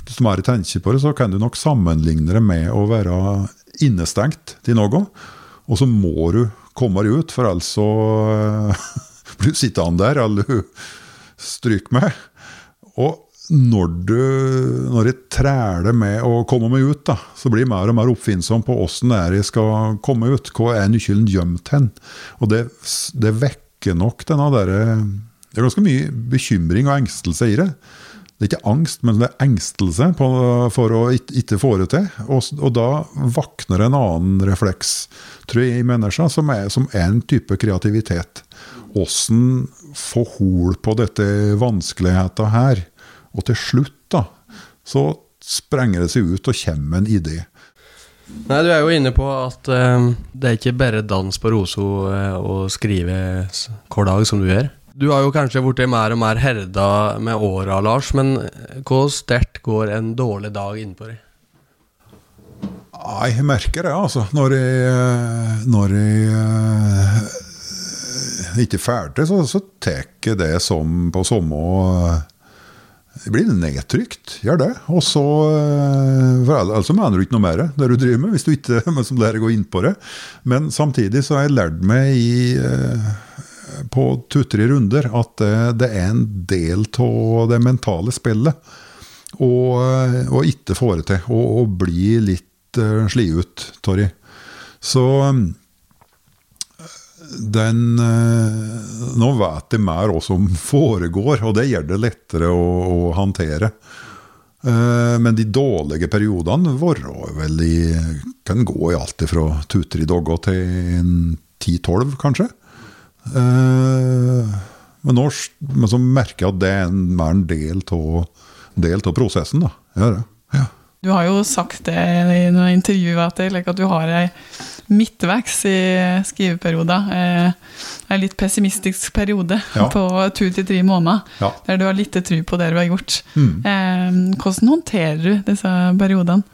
Hvis du bare tenker på det, så kan du nok sammenligne det med å være innestengt til noe, og så må du komme deg ut, for ellers så eh, blir du sittende der, eller stryk med. Og når, du, når jeg træler med å komme meg ut, da, så blir jeg mer og mer oppfinnsom på åssen det er jeg skal komme ut. Hvor er nøkkelen gjemt hen? Og det, det vekker nok denne derre Det er ganske mye bekymring og engstelse i det. Det er ikke angst, men det er engstelse på, for å ikke få det til. Og, og, da våkner en annen refleks, tror jeg, i mennesker, som er, som er en type kreativitet. Åssen få hol på dette vanskeligheta her? Og til slutt, da, så sprenger det seg ut og kommer en idé. Nei, Du er jo inne på at uh, det er ikke bare dans på rosa uh, å skrive hver dag som du gjør. Du har jo kanskje blitt mer og mer herda med åra, Lars, men hvor sterkt går en dårlig dag innpå deg? Jeg merker det, altså. Når jeg, eh, når jeg ikke er ferdig, så, så tar jeg det som på samme det blir nedtrykt, gjør det. Og så eh, Altså mener du ikke noe mer det du driver med, hvis du ikke som lærer å gå inn på det. Men samtidig så har jeg lært meg i, eh, på to-tre runder at det, det, er en del av det mentale spillet. Eh, ikke få det til. Og bli litt slitt sli ut, Torry. Så den eh, Nå vet de mer hva som foregår, og det gjør det lettere å, å håndtere. Eh, men de dårlige periodene varer vel i Kan gå i alt fra to-tre dager til ti-tolv, kanskje. Eh, men nå men så merker jeg at det er en, mer en del av prosessen. da. Ja, ja. Du har jo sagt det i noen intervjuer at, at du har ei midtveis i skriveperioden. Eh, en litt pessimistisk periode ja. på to til tre måneder, ja. der du har litt tro på det du har gjort. Mm. Eh, hvordan håndterer du disse periodene?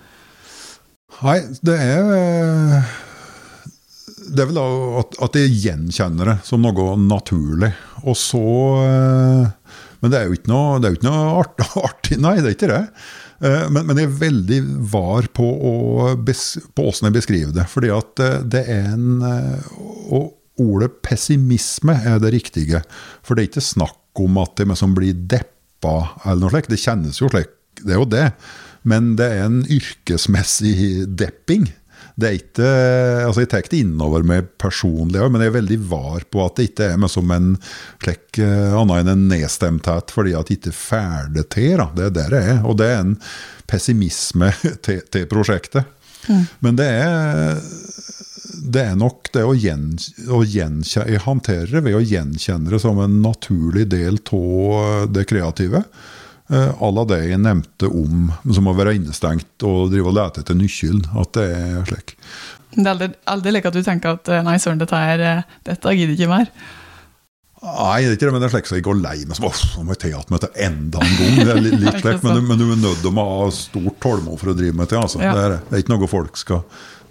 Nei, det er eh, Det er vel at, at jeg gjenkjenner det som noe naturlig. Og så Men det er jo ikke noe, det er jo ikke noe artig, nei, det er ikke det. Eh, men, men, jeg er veldig var på, å, på åssen jeg beskriver det. Fordi at eh, det er en eh, Og ordet pessimisme er det riktige. For det er ikke snakk om at det liksom blir deppa eller noe slikt. Det kjennes jo slik, det er jo det. Men det er en yrkesmessig depping. Det er ikke, altså Jeg tar det innover meg personlig, men jeg er veldig var på at det ikke er med som en slik uh, annet enn en nedstemthet fordi at det ikke får det til. Det er der det er. Og det er en pessimisme til, til prosjektet. Mm. Men det er, det er nok det å, gjen, å gjenkjenne Jeg håndterer det ved å gjenkjenne det som en naturlig del av det kreative. Eh, à la det jeg nevnte om som å være innestengt og drive og lete etter nøkkelen. At det er slik. Det er aldri, aldri like at du tenker at eh, nei, søren, dette, er, eh, dette gidder ikke mer? Nei, det er ikke det, men det er slik som jeg går lei meg. Så må jeg ta igjen dette enda en gang. Det er litt, litt slik, men, men, du er nødt til å ha stort tålmod for å drive med det. Altså. Ja. Det, er, det, er, ikke noe folk skal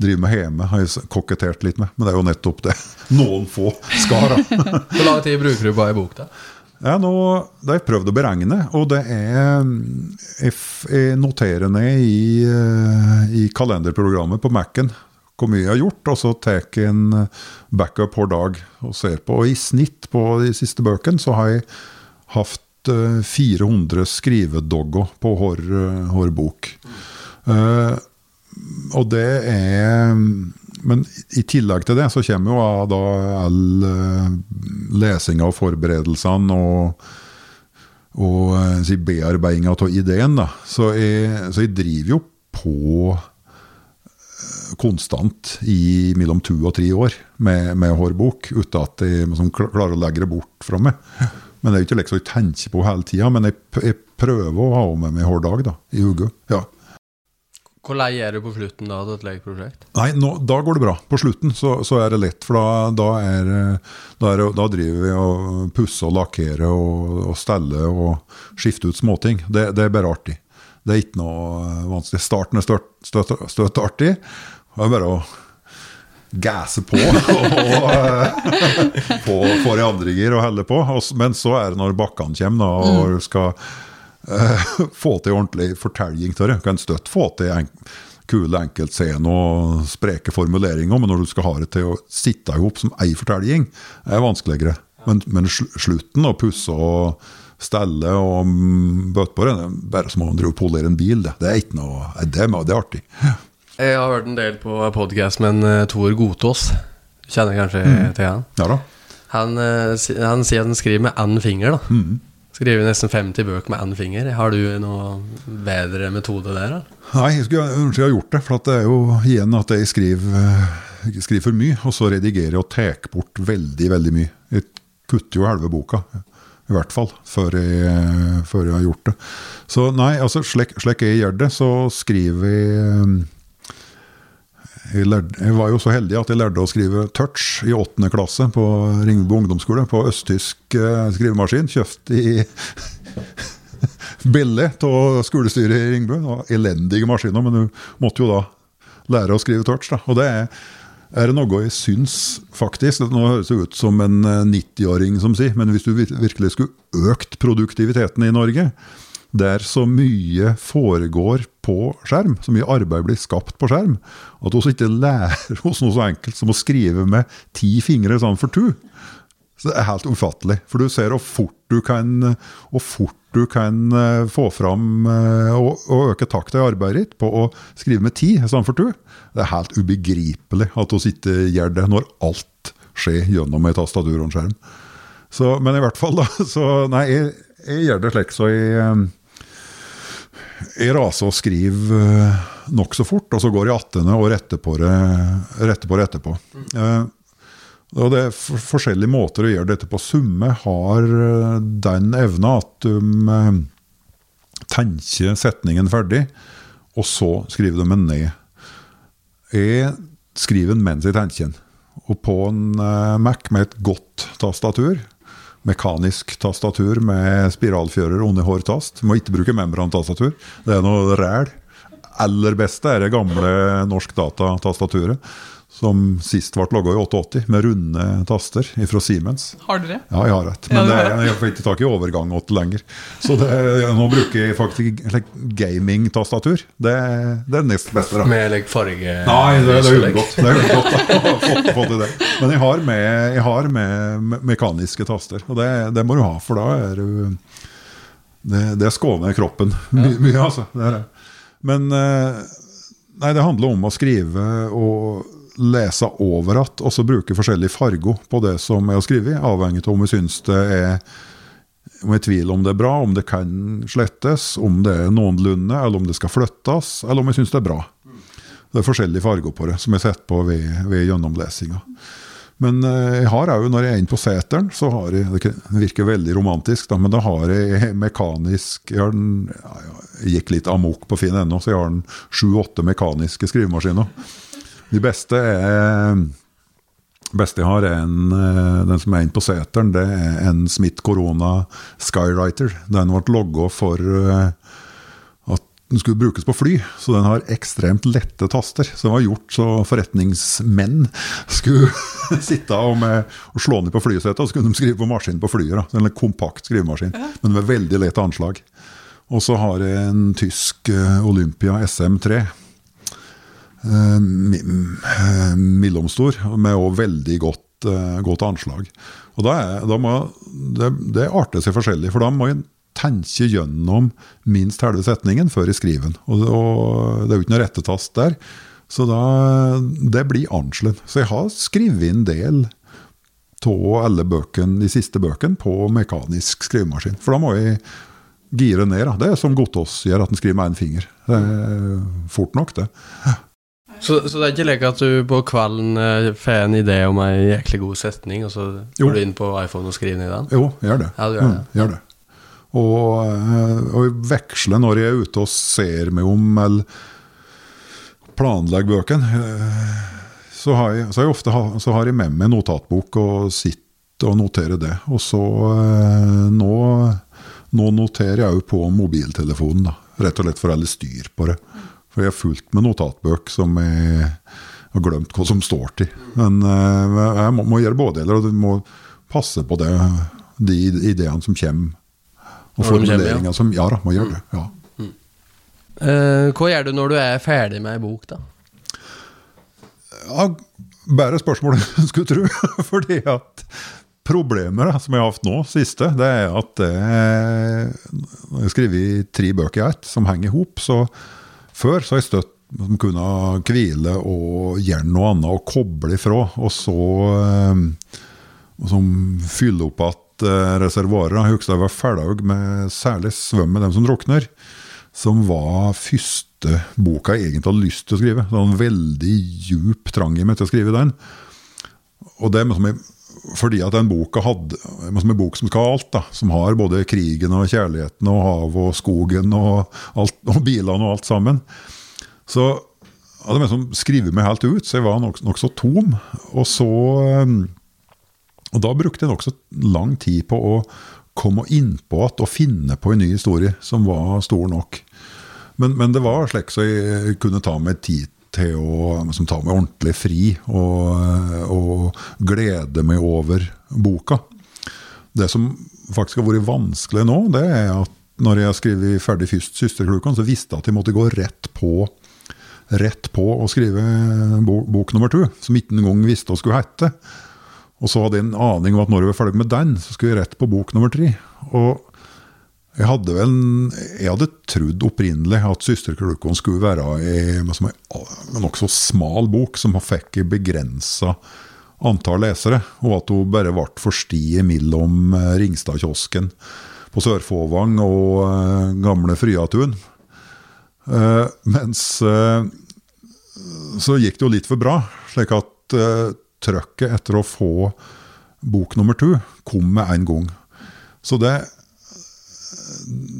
drive med hjemme, har jeg kokettert litt med. Men det er jo nettopp det. Noen få skal da. Hvor lang tid bruker du bare i bok, da? Ja, nå, Det har jeg prøvd å beregne, og det er Jeg noterer ned i, eh, i kalenderprogrammet på Mac-en hvor mye jeg har gjort, og så tar jeg en backup hver dag og ser på. Og i snitt på de siste bøkene så har jeg hatt 400 eh, skrivedogger på hver, bok. Mm. Uh, og det er men i tillegg til det så kommer jo da all uh, lesinga og forberedelsene og, og uh, si bearbeidinga av ideen. da. Så jeg, så jeg, driver jo på uh, konstant i mellom to og tre år med, med hårbok, uten at jeg liksom, klarer å legge det bort fra meg. Men det er jo ikke liksom jeg tenker på hele tida, men jeg, jeg, prøver å ha med meg hver dag da, i hodet. Ja. Hvor lei er du på slutten da av et lekeprosjekt? Nei, nå, Da går det bra. På slutten så, så er det lett. For da, da, er, da, er, da driver vi og pusser og lakkerer og, og steller og skifter ut småting. Det, det, er bare artig. Det er ikke noe vanskelig. Starten er støtt, støtt, støtt artig. Det er bare å gasse på og eh, få, i andre gir og helle på. Men så er det når bakkene kommer da, og skal eh, få til ordentlig fortelling av det. Kan støtt få til en, kule enkeltscener og spreke formuleringer, men når du skal ha det til å sitte i hop som ei fortelling, er vanskeligere. Men, men sl slutten, å pusse og stelle og mm, bøte på det, det er bare som og polere en bil. Det, det er ikke noe det er, det er artig. Jeg har hørt en del på podkast med en, eh, Tor Godtås. Kjenner kanskje til han? Ja da. Han, eh, han sier at han skriver med én finger. da Skriver nesten 50 bøker med én finger. Har du noe bedre metode der? da? Nei, jeg skulle ønske jeg har gjort det. For det er jo igjen at jeg skriver, eh, skriver for mye, og så redigerer jeg og tar bort veldig, veldig mye. Jeg kutter jo halve boka, i hvert fall, før jeg, før jeg har gjort det. Så nei, altså slik jeg gjør det, så skriver jeg eh, jeg, lærte, jeg var jo så heldig at jeg lærte å skrive touch i åttende klasse på Ringebu ungdomsskole. På østtysk eh, skrivemaskin. Kjøpt i billig av skolestyret i Ringebu. Elendige maskiner, men du måtte jo da lære å skrive touch. Da. Og det er, er noe jeg syns, faktisk Nå høres det ut som en eh, 90-åring som sier, men hvis du virkelig skulle økt produktiviteten i Norge, der så mye foregår på skjerm, så mye arbeid blir skapt på skjerm, at vi ikke lærer oss noe så enkelt som å skrive med ti fingre sammen for tu. Så Det er helt ufattelig. For du ser hvor fort du kan, fort du kan eh, få fram eh, og, og øke takta i arbeidet ditt på å skrive med ti sammen for to. Det er helt ubegripelig at vi ikke gjør det når alt skjer gjennom et tastatur og en skjerm. Så, men i hvert fall, da. Så nei, jeg, jeg gjør det slik så jeg eh, jeg raser og skriver uh, nokså fort, og så går jeg attende og retter på det retter på. Det etterpå. Mm. og det er forskjellige måter å gjøre dette på. Summe har eh, den evna at de eh, tenker setningen ferdig, og så skriver de den ned. Jeg skriver den mens jeg tenker den. Og på en eh, Mac med et godt tastatur, mekanisk tastatur med spiralfjører under hårtast, må ikke bruke membrantastatur, det er noe ræl. Aller beste er det gamle Norsk Data-tastaturet, som sist ble laga i 88, med runde taster fra Siemens. Har dere? Ja, jeg har rett. Men ja, er, jeg får ikke tak i overgang til lenger. Så det, nå bruker jeg faktisk like, gaming-tastatur. Det, det er det nest beste. da. Med like, farge Nei, det, det er unngått. Det er unngått da, å få, få til det. Men jeg har med, jeg har med mekaniske taster, og det, det må du ha, for da er du Det, det skåner kroppen mye, mye, altså. Det er det. Men eh, nei, det handler om å skrive og lese over igjen og så bruke forskjellig fargo på det som jeg har skrevet, avhengig av om jeg syns det er om jeg tviler om det er bra, om det kan slettes, om det er noenlunde, eller om det skal flyttes, eller om jeg syns det er bra. Det er forskjellige farger på det, som jeg setter på ved, ved gjennomlesinga. Men eh, jeg har òg, når jeg er inne på seteren, så har jeg Det virker veldig romantisk, da, men da har jeg mekanisk Jeg, den, jeg gikk litt amok på finn.no, så jeg har sju-åtte mekaniske skrivemaskiner. De beste er beste jeg har, er en, eh, den som er inne på seteren. Det er en Smith Corona Skywriter. Den ble logga for eh, at den skulle brukes på fly, så den har ekstremt lette taster. Så den var gjort så forretningsmenn skulle sitte og, med, og slå ned på flysetet, og så kunne de skrive på maskin på flyet. Da. En kompakt skrivemaskin, men med veldig lett anslag. Og så har jeg en tysk eh, Olympia SM3. Eh, eh, Mellomstor, med òg veldig godt, eh, godt anslag. Og da er, da må, det, det arter seg forskjellig, for da må jeg tenke gjennom minst halve setningen før jeg skriver. Og, og det er jo ikke noe rettetast der. Så da, det blir anslått. Så jeg har skrevet en del av alle bøkene, de siste bøkene på mekanisk skrivemaskin. For da må jeg gire ned. Da. Det er som Gotaas gjør, at han skriver med én finger. Er fort nok, det. Så, så det er ikke lek at du på kvelden eh, får en idé om ei jæklig god setning, og så Jo. går du inn på iPhone og skriver ned den? Jo, gjør det. Ja, du gjør det. Mm, gjør det. Og, eh, og veksler når jeg er ute og ser meg om, eller planlegger bøkene. eh, Så har jeg, så jeg ofte så har jeg med meg notatbok og sitter og noterer det. Og så nå, nå noterer jeg òg på mobiltelefonen, da. Rett og slett for holde styr på det. For jeg har fulgt med notatbøk som jeg har glemt hva som står til. Men eh, jeg må, må gjøre både deler, og du må passe på det, de ideene som kommer. Og formuleringa de ja. som Ja da, må gjøre det. ja. Uh, hva gjør du når du er ferdig med ei bok, da? Ja, bare spørsmål en skulle tro. Fordi at problemet da, som jeg har hatt nå, siste, det er at eh, når jeg har skrevet tre bøker i ett som henger i hop, så før så har jeg støtt som kunne hvile og gjøre noe annet og koble ifra, og så eh, og som fylle opp igjen reservoarer. Jeg husker jeg var ferdig med særlig 'Svøm med dem som drukner', som var første boka jeg egentlig hadde lyst til å skrive. Det var en veldig djup trang i meg til å skrive den. Og det er som jeg, fordi at den boka hadde som en bok som skal ha alt, da, som har både krigen og kjærligheten og havet og skogen og, alt, og bilene og alt sammen. Så hadde jeg liksom skrevet meg helt ut, så jeg var nokså nok så tom. Og så um, og da brukte jeg nokså lang tid på å komme innpå igjen og finne på en ny historie som var stor nok. Men, men det var slik så jeg kunne ta meg tid til å liksom, ta meg ordentlig fri og, og glede meg over boka. Det som faktisk har vært vanskelig nå, det er at når jeg har skrevet ferdig først 'Søsterklukkene', så visste jeg at jeg måtte gå rett på rett på å skrive bok, bok nummer to, som ikke engang visste hva skulle hete. Og så hadde jeg en aning om at når jeg var ferdig med den, så skulle jeg rett på bok nummer tre. Og jeg hadde vel Jeg hadde trodd opprinnelig at 'Søsterklukkene' skulle være en nokså smal bok, som fikk begrensa antall lesere, og at hun bare ble for sti mellom Ringstadkiosken på Sør-Fåvang og eh, gamle Fryatun. Eh, mens eh, så gikk det jo litt for bra, slik at trøkket etter å få bok nummer to kom med en gang. Så det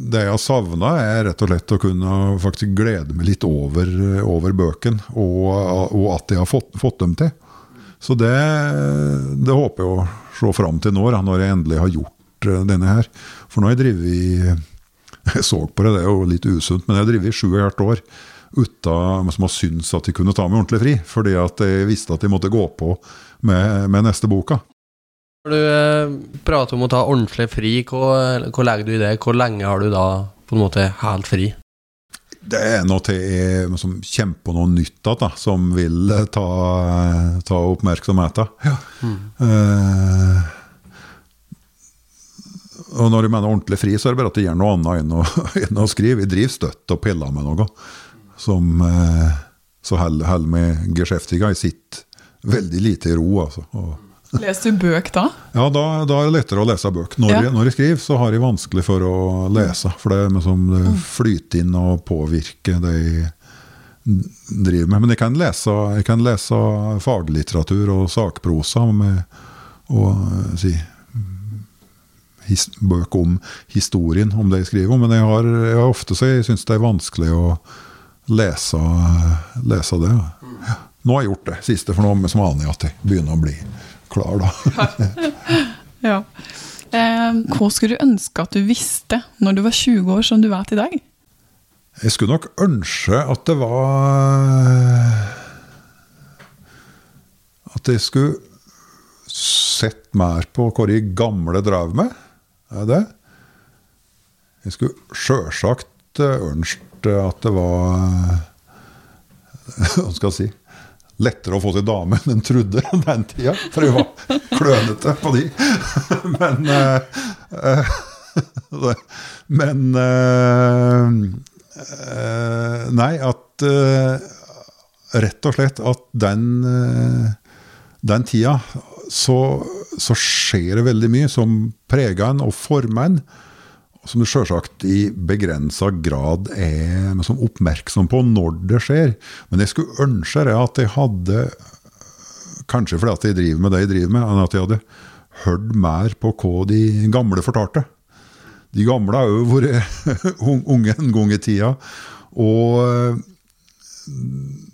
det jeg har savna, er rett og slett å kunne faktisk glede meg litt over, over bøken, og, og, at jeg har fått, fått dem til. Så det, det håper jeg å se fram til nå, da, når jeg endelig har gjort eh, denne her. For nå har jeg drevet Jeg så på det, det er jo litt usunt, men jeg har drevet i sju og et halvt år uten har syntes at de kunne ta meg ordentlig fri. Fordi at jeg visste at de måtte gå på med, med neste boka. Når du eh, prater om å ta ordentlig fri, hvor, hvor legger du i det? Hvor lenge har du da på en måte helt fri? Det er noe til jeg som kommer på noe nytt da, som vil eh, ta, ta oppmerksomheten. Ja. Eh, og når jeg mener ordentlig fri, så er det bare at jeg gjør noe annet enn å, enn å skrive. Jeg driver støtt og piller med noe som eh, så holder meg geskjeftiga. Jeg sitter veldig lite i ro, altså. Og, Leser du bøk da? ja, da, da er det lettere å lese bøk. Når, Ja. jeg, når jeg skriver, så har jeg vanskelig for å lese. For det, er liksom, det flyter inn og påvirker det jeg driver med. Men jeg kan lese, jeg kan lese faglitteratur og sakprosa med og eh, si his, bøk om historien, om det jeg skriver om. Men jeg har, jeg har ofte så jeg syns det er vanskelig å lese, lese det. Ja. Nå har jeg gjort det siste, for nå som aner jeg at jeg begynner å bli klar, da. Ja. Eh, hva skulle du ønske at du visste når du var 20 år, som du vet i dag? Jeg skulle nok ønske at det var At jeg skulle sett mer på hva de gamle drev med. Er det? Jeg skulle sjølsagt ønske at det var Hva skal jeg si lettere å få til dame enn en trodde den tida. For jeg var klønete på de. Men uh, uh, Men uh, Nei, at Rett og slett at den Den tida så, så skjer det veldig mye som preger en og former en. Som du selvsagt i begrensa grad er liksom oppmerksom på når det skjer. Men jeg skulle ønske det at jeg hadde Kanskje fordi at jeg driver med det jeg driver med, enn at jeg hadde hørt mer på hva de gamle fortalte. De gamle har jo vært unge en gang i tida. Og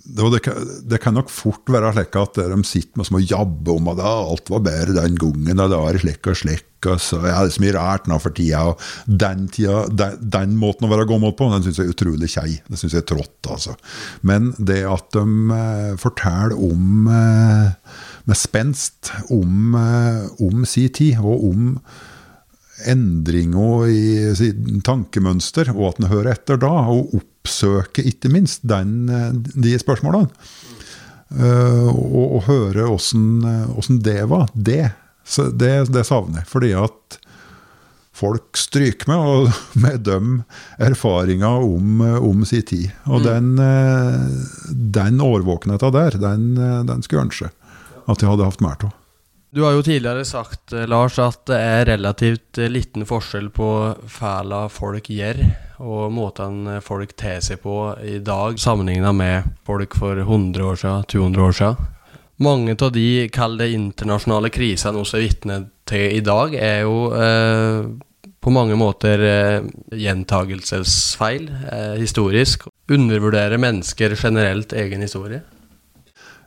det, det, kan, nok fort være slik at de sitter med små jabber om at alt var bedre den gangen, og det var slik og slik. Og så, ja, det er så mye rart nå for tida. og Den, tida, den, den måten å være gammel på, den syns jeg er utrolig kjei. Det syns jeg er trått. altså. Men det at de eh, forteller om eh, med spenst om, eh, om sin tid, og om endringer i tankemønster, og at en hører etter da. og oppsøker oppsøke ikke minst den, eh, de spørsmålene. Uh, og, og, høre åssen det var. Det, det, det savner jeg. Fordi at folk stryker med, og med dem erfaringer om, om sin tid. Og mm. den, eh, den årvåkenheten der, den, den skulle jeg ønske at jeg hadde hatt mer av. Du har jo tidligere sagt, Lars, at det er relativt liten forskjell på fæla folk gjør og måten folk tar seg på i dag, sammenligna med folk for 100 år siden, 200 år siden. Mange av de kall internasjonale krisene vi er vitne til i dag, er jo eh, på mange måter eh, gjentagelsesfeil, eh, historisk. Undervurderer mennesker generelt egen historie?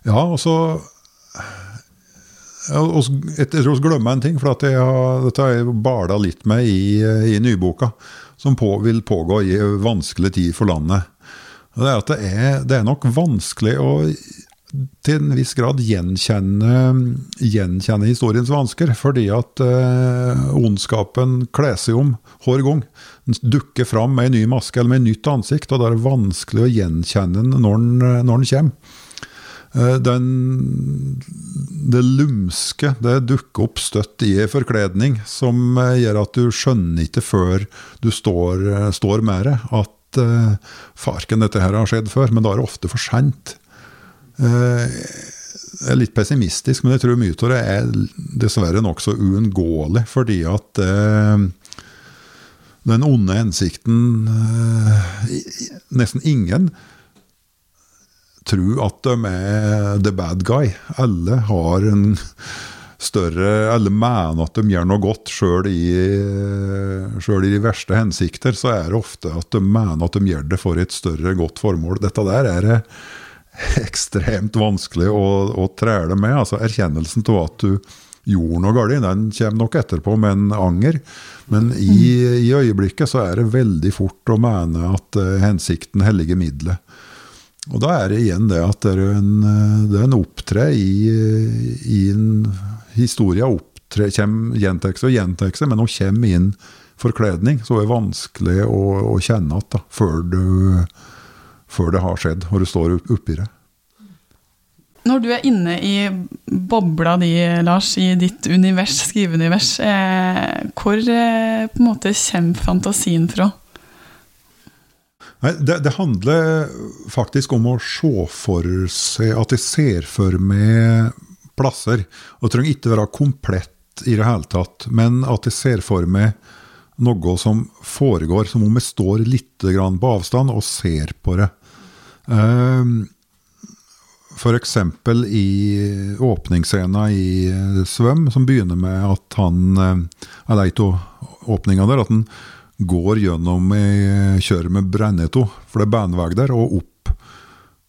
Ja, altså jeg tror vi glemmer en ting, for jeg har, dette har jeg bala litt med i, i nyboka som på, vil pågå i vanskelig tid for landet. Det er at det er, det er nok vanskelig å til en viss grad gjenkjenne, gjenkjenne historiens vansker. Fordi at eh, ondskapen kler seg om hver gang. Den dukker fram med en ny maske eller med et nytt ansikt, og det er vanskelig å gjenkjenne den, når den kommer. Eh, den, det lumske det dukker opp støtt i en forkledning som eh, gjør at du skjønner ikke før du står, eh, står med det, at uh, farken, dette her har skjedd før. Men da er det ofte for seint. Uh, jeg er litt pessimistisk, men jeg tror mye av det er dessverre nokså uunngåelig. Fordi at uh, den onde hensikten Nesten ingen tro at de er the bad guy. Alle har en større Alle mener at de gjør noe godt, sjøl i, i, de verste hensikter. Så er det ofte at de mener at de gjør det for et større, godt formål. Dette der er det ekstremt vanskelig å, å træle med. altså Erkjennelsen av at du gjorde noe galt, den kommer nok etterpå med en anger. Men i, i, øyeblikket så er det veldig fort å mene at uh, hensikten helliger middelet. Og da er det igjen det at det er en, det er en opptre i, i en historie opptre, gjentar seg og gjentar men hun kommer inn forkledning, så er det vanskelig å, å kjenne igjen før, før, det har skjedd, og du står oppi det. Når du er inne i bobla di, Lars, i ditt univers, skriveunivers, eh, hvor eh, på en måte kommer fantasien fra? Nei, det, det, handler faktisk om å se for seg at jeg ser for meg plasser. Og trenger ikke være komplett i det hele tatt, men at jeg ser for meg noe som foregår, som om jeg står litt på avstand og ser på det. Ehm, F.eks. i åpningsscena i Svøm, som begynner med at han Eller ei av åpninga der, at han går gjennom ei kjøret med Breineto, for det er bandvei der, og opp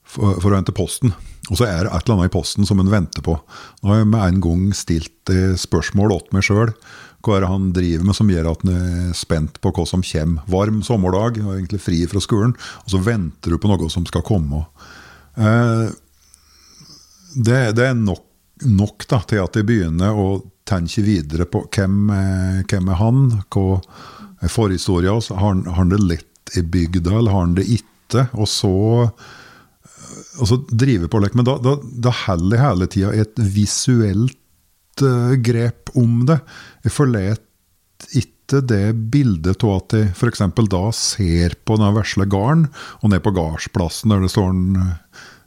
for, for, å hente posten. Og så er det et eller annet i posten som en venter på. Nå har jeg med en gang stilt spørsmål til meg sjøl. Hva er det han driver med som gjør at han er spent på hva som kommer? Varm sommerdag, og egentlig fri fra skolen, og så venter du på noe som skal komme. Eh, det, det, er nok, nok da, til at jeg begynner å tenke videre på hvem, hvem er han hva forhistoria hans. Har, han det lett i bygda, eller har han det ikke? Og så, og så drive på lek. Men da, da, da jeg hele tida et visuelt uh, grep om det. Jeg forlater ikke det bildet av at jeg f.eks. da ser på den vesle gården, og ned på gardsplassen der det står en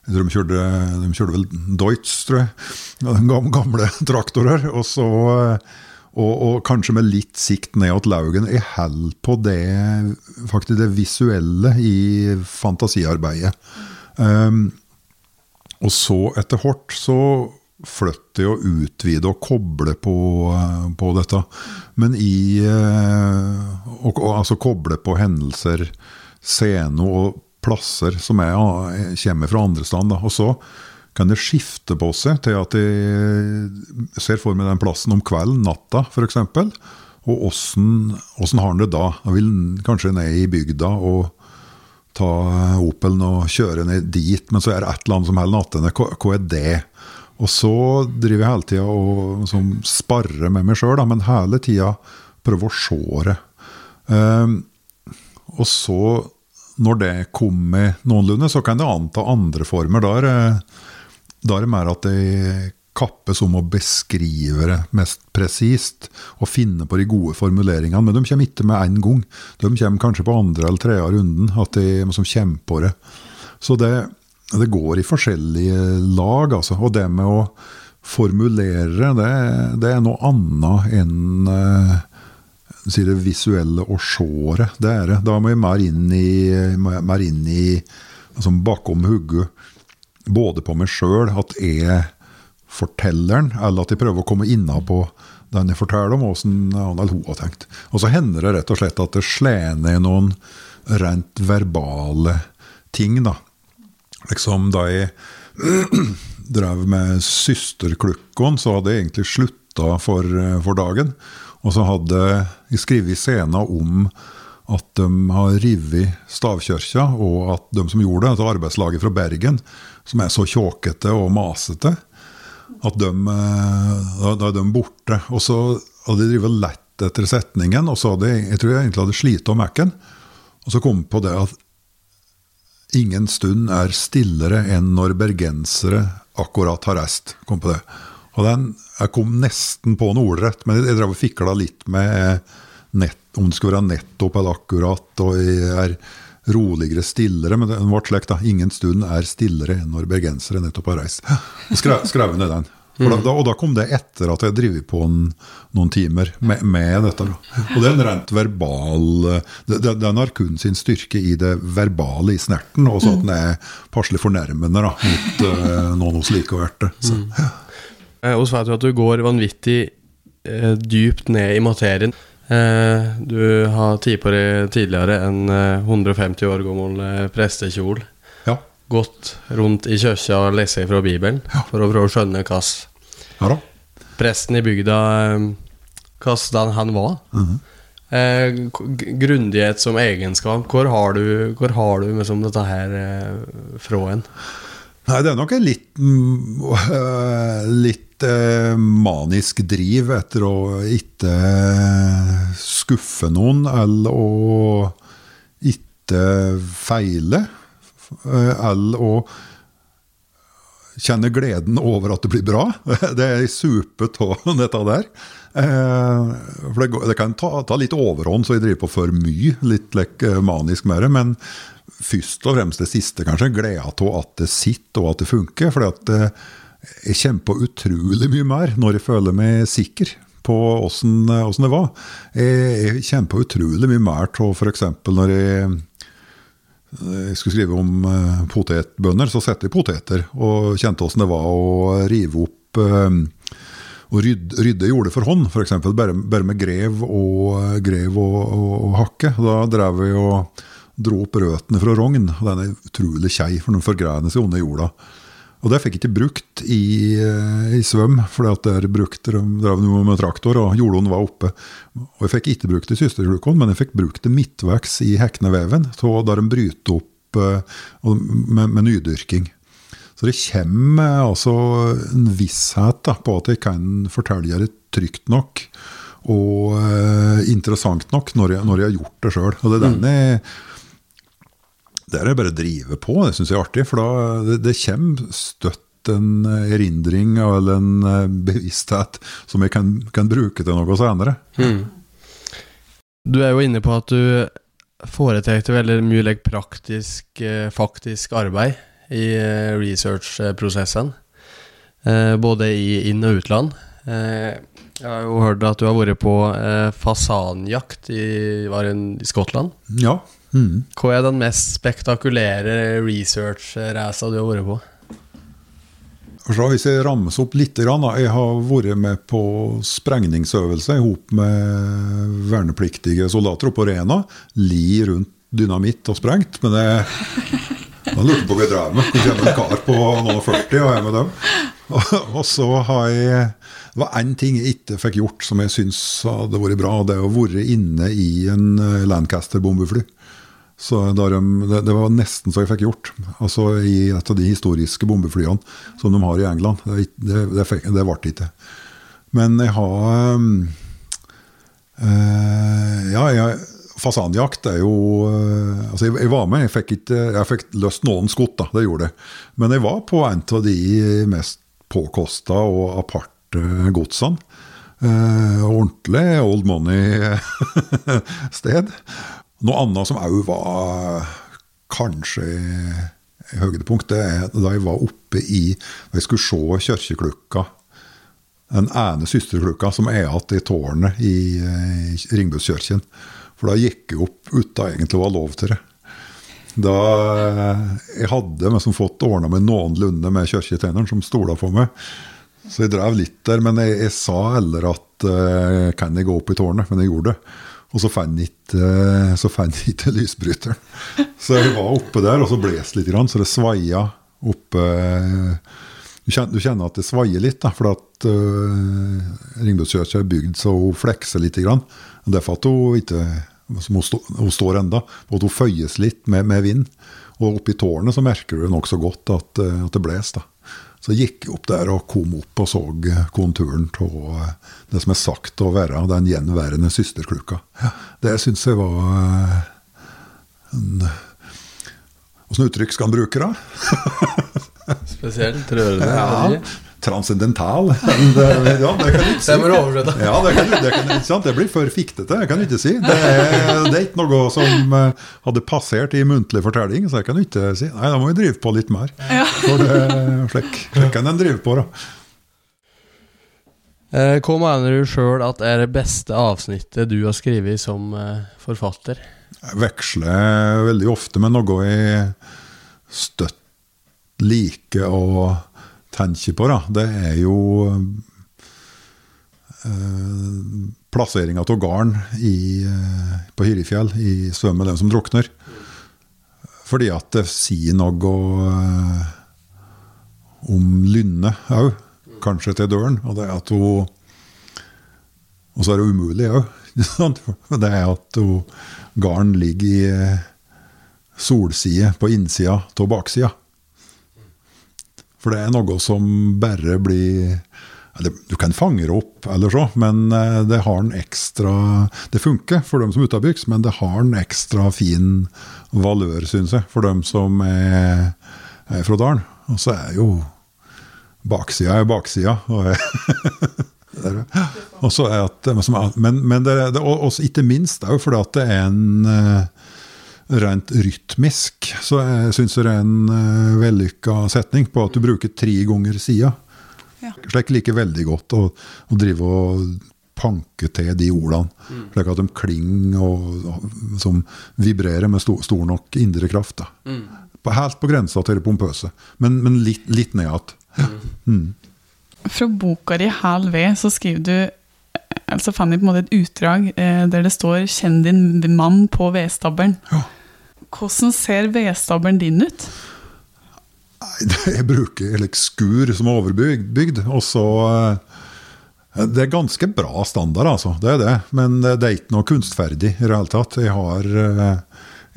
jeg tror de kjørte, de kjørte vel Deutz, tror jeg. Gamle, traktorer. Og så og, og, kanskje med litt sikt ned at Laugen. Jeg holder på det, faktisk det visuelle i fantasiarbeidet. Um, og så etter hvert så jeg og utvide og kobler på, på dette. Men i uh, og, og, Altså koble på hendelser, scener og plasser som jeg, jeg kommer fra andre steder. Kan det skifte på seg til at jeg ser for meg den plassen om kvelden, natta f.eks. Og åssen har han det da? Han vil kanskje ned i bygda og ta Opelen og kjøre ned dit, men så er det et eller annet som holder nattene. Hva, hva er det? Og så driver jeg hele tida og som sparrer med meg sjøl, men hele tida prøver å se det. Um, og så, når det kommer noenlunde, så kan det anta andre former. Da er, da er det mer at de kappes om å beskrive det mest presist og finne på de gode formuleringene. Men de kommer ikke med én gang. De kommer kanskje på andre eller tredje runden. At de liksom kommer på det. Så det, det går i forskjellige lag, altså. Og det med å formulere, det, det er noe annet enn uh, si det visuelle og sjåre. Det er det. Da må vi mer inn i, mer inn i altså bakom hodet. Både på meg sjøl, at jeg fortelleren, eller at jeg prøver å komme innapå den jeg forteller om, åssen han eller hun har tenkt. Og så hender det rett og slett at det slår ned noen rent verbale ting, da. Liksom da jeg drev med Søsterklukkon, så hadde jeg egentlig slutta for, for dagen. Og så hadde jeg skrevet scener om at de har revet stavkirka, og at de som gjorde det, altså arbeidslaget fra Bergen, som er så tjåkete og masete, at de, eh, da, er de borte. Og så hadde de drevet lett etter setningen, og så hadde jeg, tror jeg egentlig hadde slitt om Mac-en. Og så kom jeg på det at ingen stund er stillere enn når bergensere akkurat har reist. Kom på det. Og den, Jeg kom nesten på noe ordrett, men jeg drev og fikla litt med nett, om det skulle være nettopp eller akkurat. og jeg er roligere, stillere. Men den vårt slekt, da. Ingen stund er stillere enn når bergensere nettopp har reist. Skrev, skrev ned den. Da, da, og da kom det etter at jeg drev på en, noen timer med, med dette. Da. Og det er en rent verbal Den har kun sin styrke i det verbale, i snerten, og så at den er passelig fornærmende da, mot uh, noen hos likeverte. Mm. Og så vet du at du går vanvittig eh, dypt ned i materien. Eh, du har tid på det tidligere en 150 år gammel eh, prestekjol. Ja. Gått rundt i kirka og lest fra Bibelen Ja. for å prøve å skjønne hva Ja presten i bygda eh, Hvordan han var. eh, grundighet som egenskap. Hvor har du, hvor har du liksom dette her eh, fra en? Nei, det er nok en litt, mm, litt øh, manisk driv etter å ikke skuffe noen, eller å ikke feile. øh, Eller å kjenne gleden over at det blir bra. Det er supet av dette der. Eh, For det, det kan ta, ta litt overhånd, så jeg driver på for mye. Litt like, eh, manisk med det. Men først og fremst det siste, kanskje. Gleda av at det sitter, og at det funker. For jeg kjenner på utrolig mye mer når jeg føler meg sikker på åssen det var. Jeg, jeg kommer på utrolig mye mer av f.eks. når jeg jeg skulle skrive om potetbønder, så setter jeg poteter. Og kjente åssen det var å rive opp og rydde, rydde jordet for hånd, f.eks. Bare, bare med grev og, grev og, og, og hakke. Da drev vi og dro opp røttene fra rogn. og Den er utrolig kjei, for den forgrener seg under jorda. Og det fikk jeg ikke brukt i, eh, i svøm, for der brukte de drev med traktor, og jordene var oppe. Og jeg fikk ikke brukt det i søsterklukon, men jeg fikk brukt det midtveks i hekneveven, der de bryter opp eh, med, med nydyrking. Så det kommer altså en visshet da, på at jeg kan fortelle det trygt nok og uh, interessant nok når jeg, når jeg har gjort det sjøl. Og det er den jeg det er det bare å drive på, det syns jeg er artig. For da, det, det kommer støtt en erindring eller en eh, bevissthet som jeg kan, kan bruke til noe senere. Du er jo inne på at du foretrekker veldig mye like, praktisk, eh, faktisk arbeid i eh, researchprosessen. Eh, både i inn- og utland. Eh, jeg har jo hørt at du har vært på fasanjakt i, var det i Skottland. Ja. Mm. Hva er den mest spektakulære research-reisa du har vært på? Så hvis jeg rammes opp litt, jeg har vært med på sprengningsøvelse sammen med vernepliktige soldater oppe på Rena. Li rundt dynamitt og sprengt. Men jeg, da lurte på hva jeg drev med. Hvor med en kar på noen og 40 og er med dem? Og, så har jeg Det var én ting jeg ikke fikk gjort som jeg syns hadde vært bra. Det er å være inne i en eh, Lancaster-bombefly. Så de, det, det var nesten så jeg fikk gjort. Altså I et av de historiske bombeflyene som de har i England. Det, det, det, det ble ikke. Men jeg har eh, Ja, jeg, fasanjakt er jo eh, Altså, jeg, var med. Jeg fikk, ikke, jeg fikk løst noen skudd, da. Det gjorde jeg. Men jeg var på en av de mest påkosta og aparte godsene. Eh, ordentlig old money-sted. Noe annet som òg var kanskje høydepunkt, det er da jeg var oppe i Da jeg skulle se kirkeklokka den ene søsterklokka som er igjen i tårnet i, i Ringbuskirken. For da gikk jeg opp uten egentlig å ha lov til det. Da Jeg hadde liksom fått ordna meg noenlunde med kirketjeneren som stola på meg. Så jeg drev litt der, men jeg, jeg sa heller at uh, kan jeg gå opp i tårnet? Men jeg gjorde det. Og så fant jeg ikke, lysbryteren. Så jeg var oppe der, og så blåste litt, så det svaia oppe du kjenner, du kjenner at det svaier litt, da, for at uh, Ringbukskirka er bygd så hun flekser litt. Grann. Derfor at hun ikke som hun, stå, hun står enda, og at hun føyes litt med, med vind. Og oppi tårnet så merker du nokså godt at, eh, at det blåser. Så jeg gikk opp der og kom opp og så konturen av det som er sagt å være den gjenværende søsterklukka. Det syns jeg var eh, en Åssen uttrykk skal en bruke, da? Spesielt rørende. Ja, transcendental. Det, ja, det kan du ikke si. Det må du oversette. Ja, det, kan, du- det, kan, ikke sant? det blir for fiktete, jeg kan ikke si. Det er, det er ikke noe som eh, hadde passert i muntlig fortelling, så jeg kan ikke si. Nei, da må vi drive på litt mer. For det er slik, slik kan en drive på, da. Eh, Hva mener du sjøl at er det beste avsnittet du har skrevet som eh, forfatter? Jeg veksler veldig ofte med noe jeg støtt liker å tenke på. Da. Det er jo eh, plasseringa av garn i, eh, på Hyrifjell i 'Svøm med dem som drukner'. Fordi at det sier noe eh, om Lynne òg, kanskje til døren. Og det er at hun Og så er det umulig òg. Det er at hun, garn ligger i eh, solside på innsida av baksida. For det er noe som bare blir Du kan fange det opp, eller så, men eh, det har en ekstra Det funker for dem som er utabygds, men det har en ekstra fin valør, syns jeg, for dem som er, er fra dalen. Og så er jo baksida er baksida. Og det er det. Så er at, men, men det, det, og, og ikke minst òg fordi at det er en eh, rent rytmisk, så jeg syns det er en uh, vellykka setning på at du bruker tre ganger sida. Ja. Slik liker veldig godt å, å drive og panke til de ordene. Slik at de klinger og, og som vibrerer med stor, stor nok indre kraft. Da. På, helt på grensa til det pompøse, men, men litt, litt ned igjen. Fra boka di Hæl ved så skriver du altså fant jeg på en måte et utdrag eh, der det står 'Kjenn din mann på vedstabelen'. Ja. Hvordan ser vedstabelen din ut? Jeg bruker eller skur som er overbygd, og så eh, Det er ganske bra standard, altså. Det er det. Men det er ikke noe kunstferdig i det hele tatt. Jeg har eh,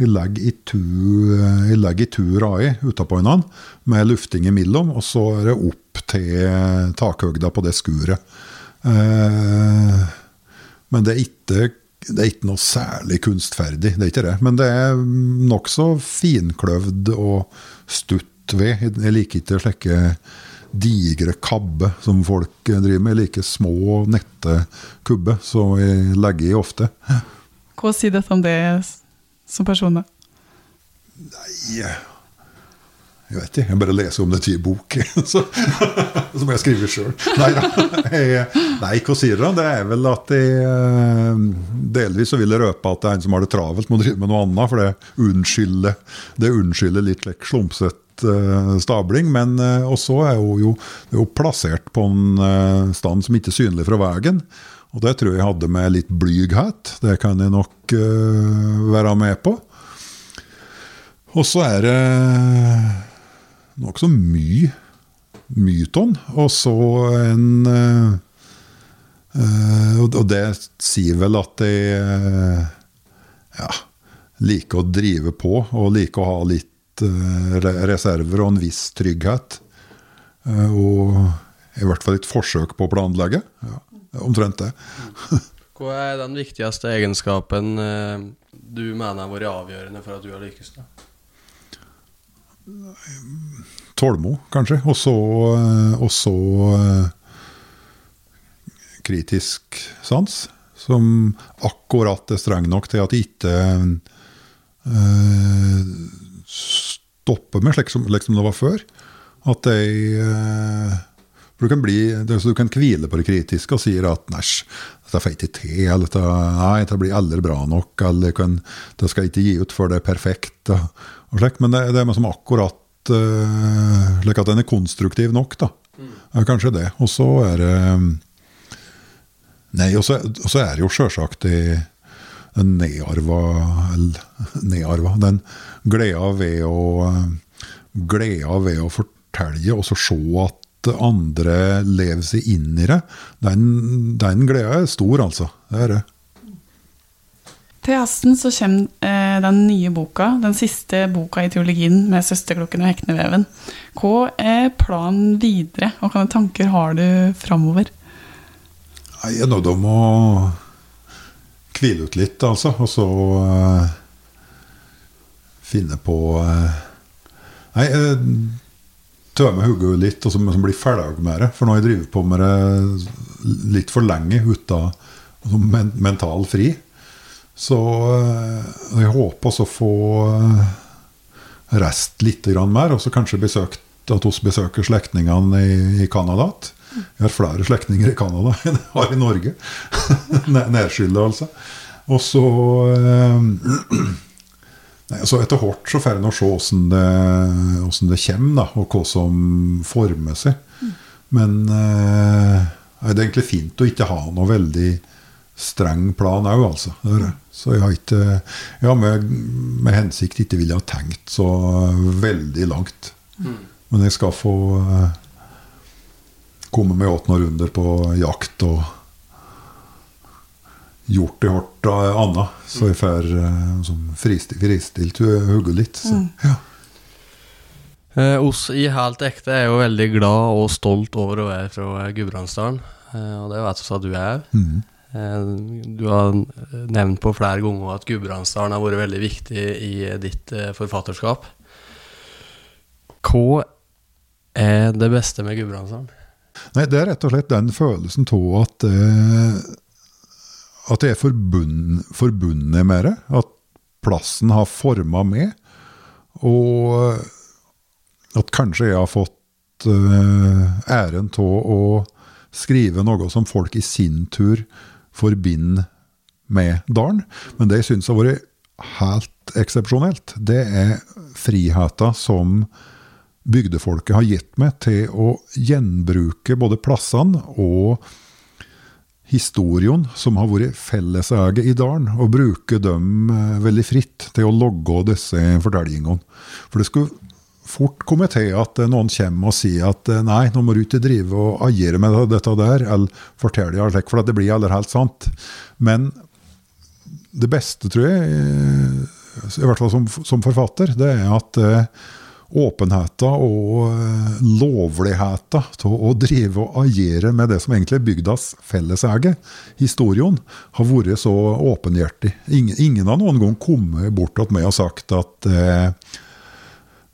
Jeg legger i tu, eh, jeg legger i tu rai utapå hverandre med lufting imellom, og så er det opp til takhøgda på det skuret. Eh, Men det er ikke det er ikke noe særlig kunstferdig, det er ikke det. Men det er nokså finkløvd og stutt ved. Jeg liker ikke slike digre kabber som folk driver med. Jeg liker små, nette kubber, som jeg legger i ofte. Hva sier dette om det som person? da? Nei, Jeg vet ikke, jeg bare leser om det i bok. Så, så må jeg skrive sjøl. Nei da. Nei, hva sier dere? Det er vel at jeg eh, Delvis så vil jeg røpe at det er en som har det travelt må drive med noe annet, for det unnskylder, det unnskylder litt like, slumsete eh, stabling. Men også er hun jo, jo plassert på en eh, stand som ikke er synlig fra veien. Og det tror jeg hadde med litt blyghet. Det kan jeg nok eh, være med på. Og så er det nokså mye myton, og så en eh, Og det sier vel at jeg eh, ja, liker å drive på, og liker å ha litt eh, reserver og en viss trygghet. Eh, og i hvert fall et forsøk på å planlegge. Ja, omtrent det. Hva er den viktigste egenskapen eh, du mener har vært avgjørende for at du har lykkes? da? Tålmo, kanskje. Og så, eh, og så eh, kritisk sans, som akkurat er streng nok til at de ikke uh, stopper meg, slik som, slik som det var før. At de uh, du kan, bli, det, du kan hvile på det kritiske og sier at næsj, dette får ikke til, eller dette, nei, dette blir aldri bra nok, eller kan, det skal ikke gi ut før det er perfekt. Og, og slik. Men det, det er liksom akkurat uh, slik at den er konstruktiv nok, da. Er kanskje det. Og så er det Nei, og så er det jo sjølsagt den nedarva nedarva, den gleda ved å gleda ved å fortelle og så se at andre lever seg inn i det. Den, den gleda er stor, altså. Det er det. Til høsten så kommer eh, den nye boka, den siste boka i teologien med 'Søsterklokken og Hekneveven'. Hva er planen videre, og hvilke tanker har du framover? Jeg er nødt om å hvile ut litt, altså. Og så uh, finne på uh, Nei, uh, tømme hodet litt og så så bli ferdig med det. For nå har jeg drevet på med det litt for lenge uten men, mental fri. Så eh, jeg håper også å få eh, rest litt grann mer, og så kanskje besøkt, at vi besøker slektningene i, i Canada igjen. Jeg har flere slektninger i Canada enn jeg har i Norge. Nedskylda, altså. Og så eh, Nei, altså Etter hvert så får en se åssen det, hvordan det kommer, da, og hva som former seg. Men eh, det er egentlig fint å ikke ha noe veldig streng plan òg, altså. Så jeg har ikke Jeg har med, med hensikt ikke ville ha tenkt så veldig langt. Men jeg skal få eh, komme meg åt noen runder på jakt og gjort det hardt av Anna, så jeg får eh, sånn fristilt, fristilt hodet litt. Så, ja. Eh, oss i Helt ekte er jo veldig glad og stolt over å være fra Gudbrandsdalen. Eh, og det vet vi at du er. òg. Eh, du har nevnt på flere ganger at Gudbrandsdalen har vært veldig viktig i ditt eh, forfatterskap. Hva er det beste med Gudbrandsdalen? Nei, det er rett og slett den følelsen av at eh, At jeg er forbund, forbundet med det. At plassen har forma meg. Og at kanskje jeg har fått eh, æren av å skrive noe som folk i sin tur forbinder med dalen. Men det jeg syns har vært helt eksepsjonelt, det er friheten som bygdefolket har gitt meg til å gjenbruke både plassene og historien som har vært felleseie i dalen, og bruke dem eh, veldig fritt til å logge disse fortellingene. For det skulle fort komme til at eh, noen kommer og sier at eh, nei, nå må du ikke drive og agere med dette der, eller fortelle alt slik, for det blir aller helt sant. Men det beste, tror jeg, eh, i hvert fall som, som forfatter, det er at åpenheten og lovligheten til å drive og agere med det som egentlig er bygdas felleseie, historien, har vært så åpenhjertig. Ingen, ingen har noen gang kommet bort til meg og sagt at eh,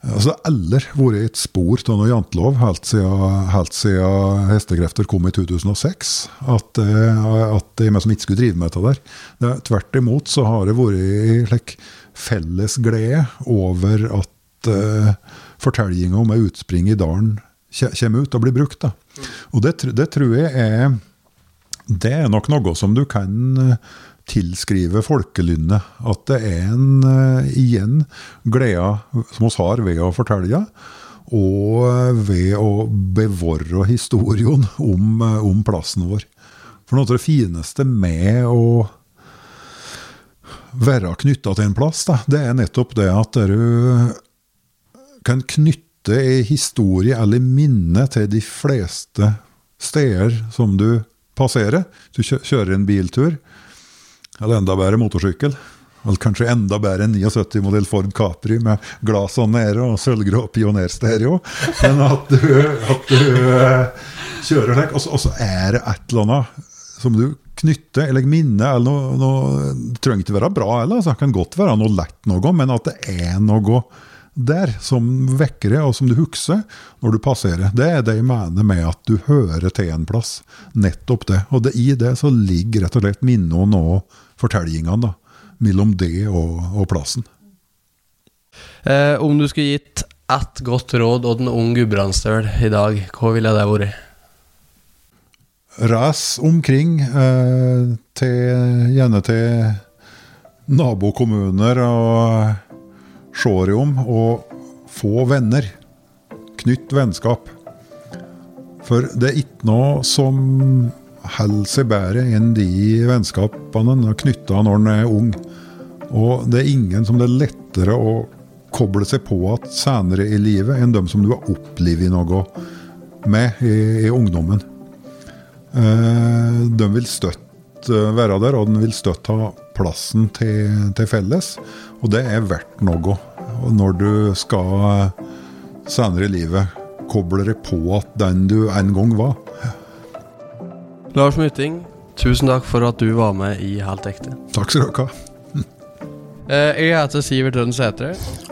Altså Eller vært et spor av noe jantelov helt siden, helt siden hestekrefter kom i 2006. At, eh, at det meg som ikke skulle drive med dette der. Tvert imot så har det vært like, felles glede over at uh, fortellinga om utspring i dalen kommer ut og blir brukt. Da. Og det, det tror jeg er Det er nok noe som du kan eh, tilskrive folkelynnet. At det er en, uh, igjen, glede som vi har ved å fortelle, og ved å bevare historien om, eh, om plassen vår. For noe av det fineste med å være knytta til en plass, da, det er nettopp det at du kan knytte ei historie eller minne til de fleste steder som du passerer. Du kjører en biltur, eller enda bedre motorsykkel. Eller kanskje enda bedre en 79-modell Ford Capri med glassene nede og sølvgrå pionerstereo. Men at du, at du eh, kjører slik, og så- er det et eller annet som du knytter, eller minner, eller noe, noe Det trenger ikke være bra, eller, altså. det kan godt være noe lett noe, men at det er noe der som vekker det, og som du husker når du passerer. Det er det jeg mener med at du hører til en plass. Nettopp det. Og det, i det så ligger rett og slett minnene og fortellingene da, mellom det og, og plassen. Eh, om du skulle gitt ett godt råd til en ung gudbrandsdøl i dag, hva ville det vært? Reis omkring, eh, til, gjerne til nabokommuner og se deg om, og få venner. Knytt vennskap. For det er ikke noe som holder seg bedre enn de vennskapene en har knytta når en er ung. Og det er ingen som det er lettere å koble seg på at senere i livet enn dem som du har opplevd noe med i, i ungdommen. Eh, De vil støtt eh, være der, og den vil støtt ha plassen til, til felles. Og det er verdt noe. Når du skal eh, senere i livet koble deg på at den du en gang var. Lars Mytting, tusen takk for at du var med i Helt ekte. Takk skal dere ha. Eh, jeg heter Sivert Rønn Sætre.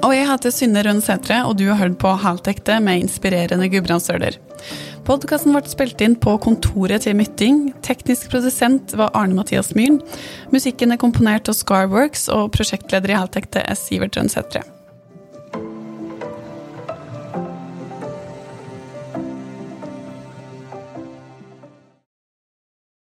Og jeg heter Synne Rønn Sætre, og du har hørt på Helt ekte med inspirerende gudbrandsdøler. Podkasten ble spilt inn på kontoret til Mytting. Teknisk produsent var Arne Mathias Myhren. Musikken er komponert av Scarworks, og prosjektleder i Helt ekte er Sivert Rønn Sætre.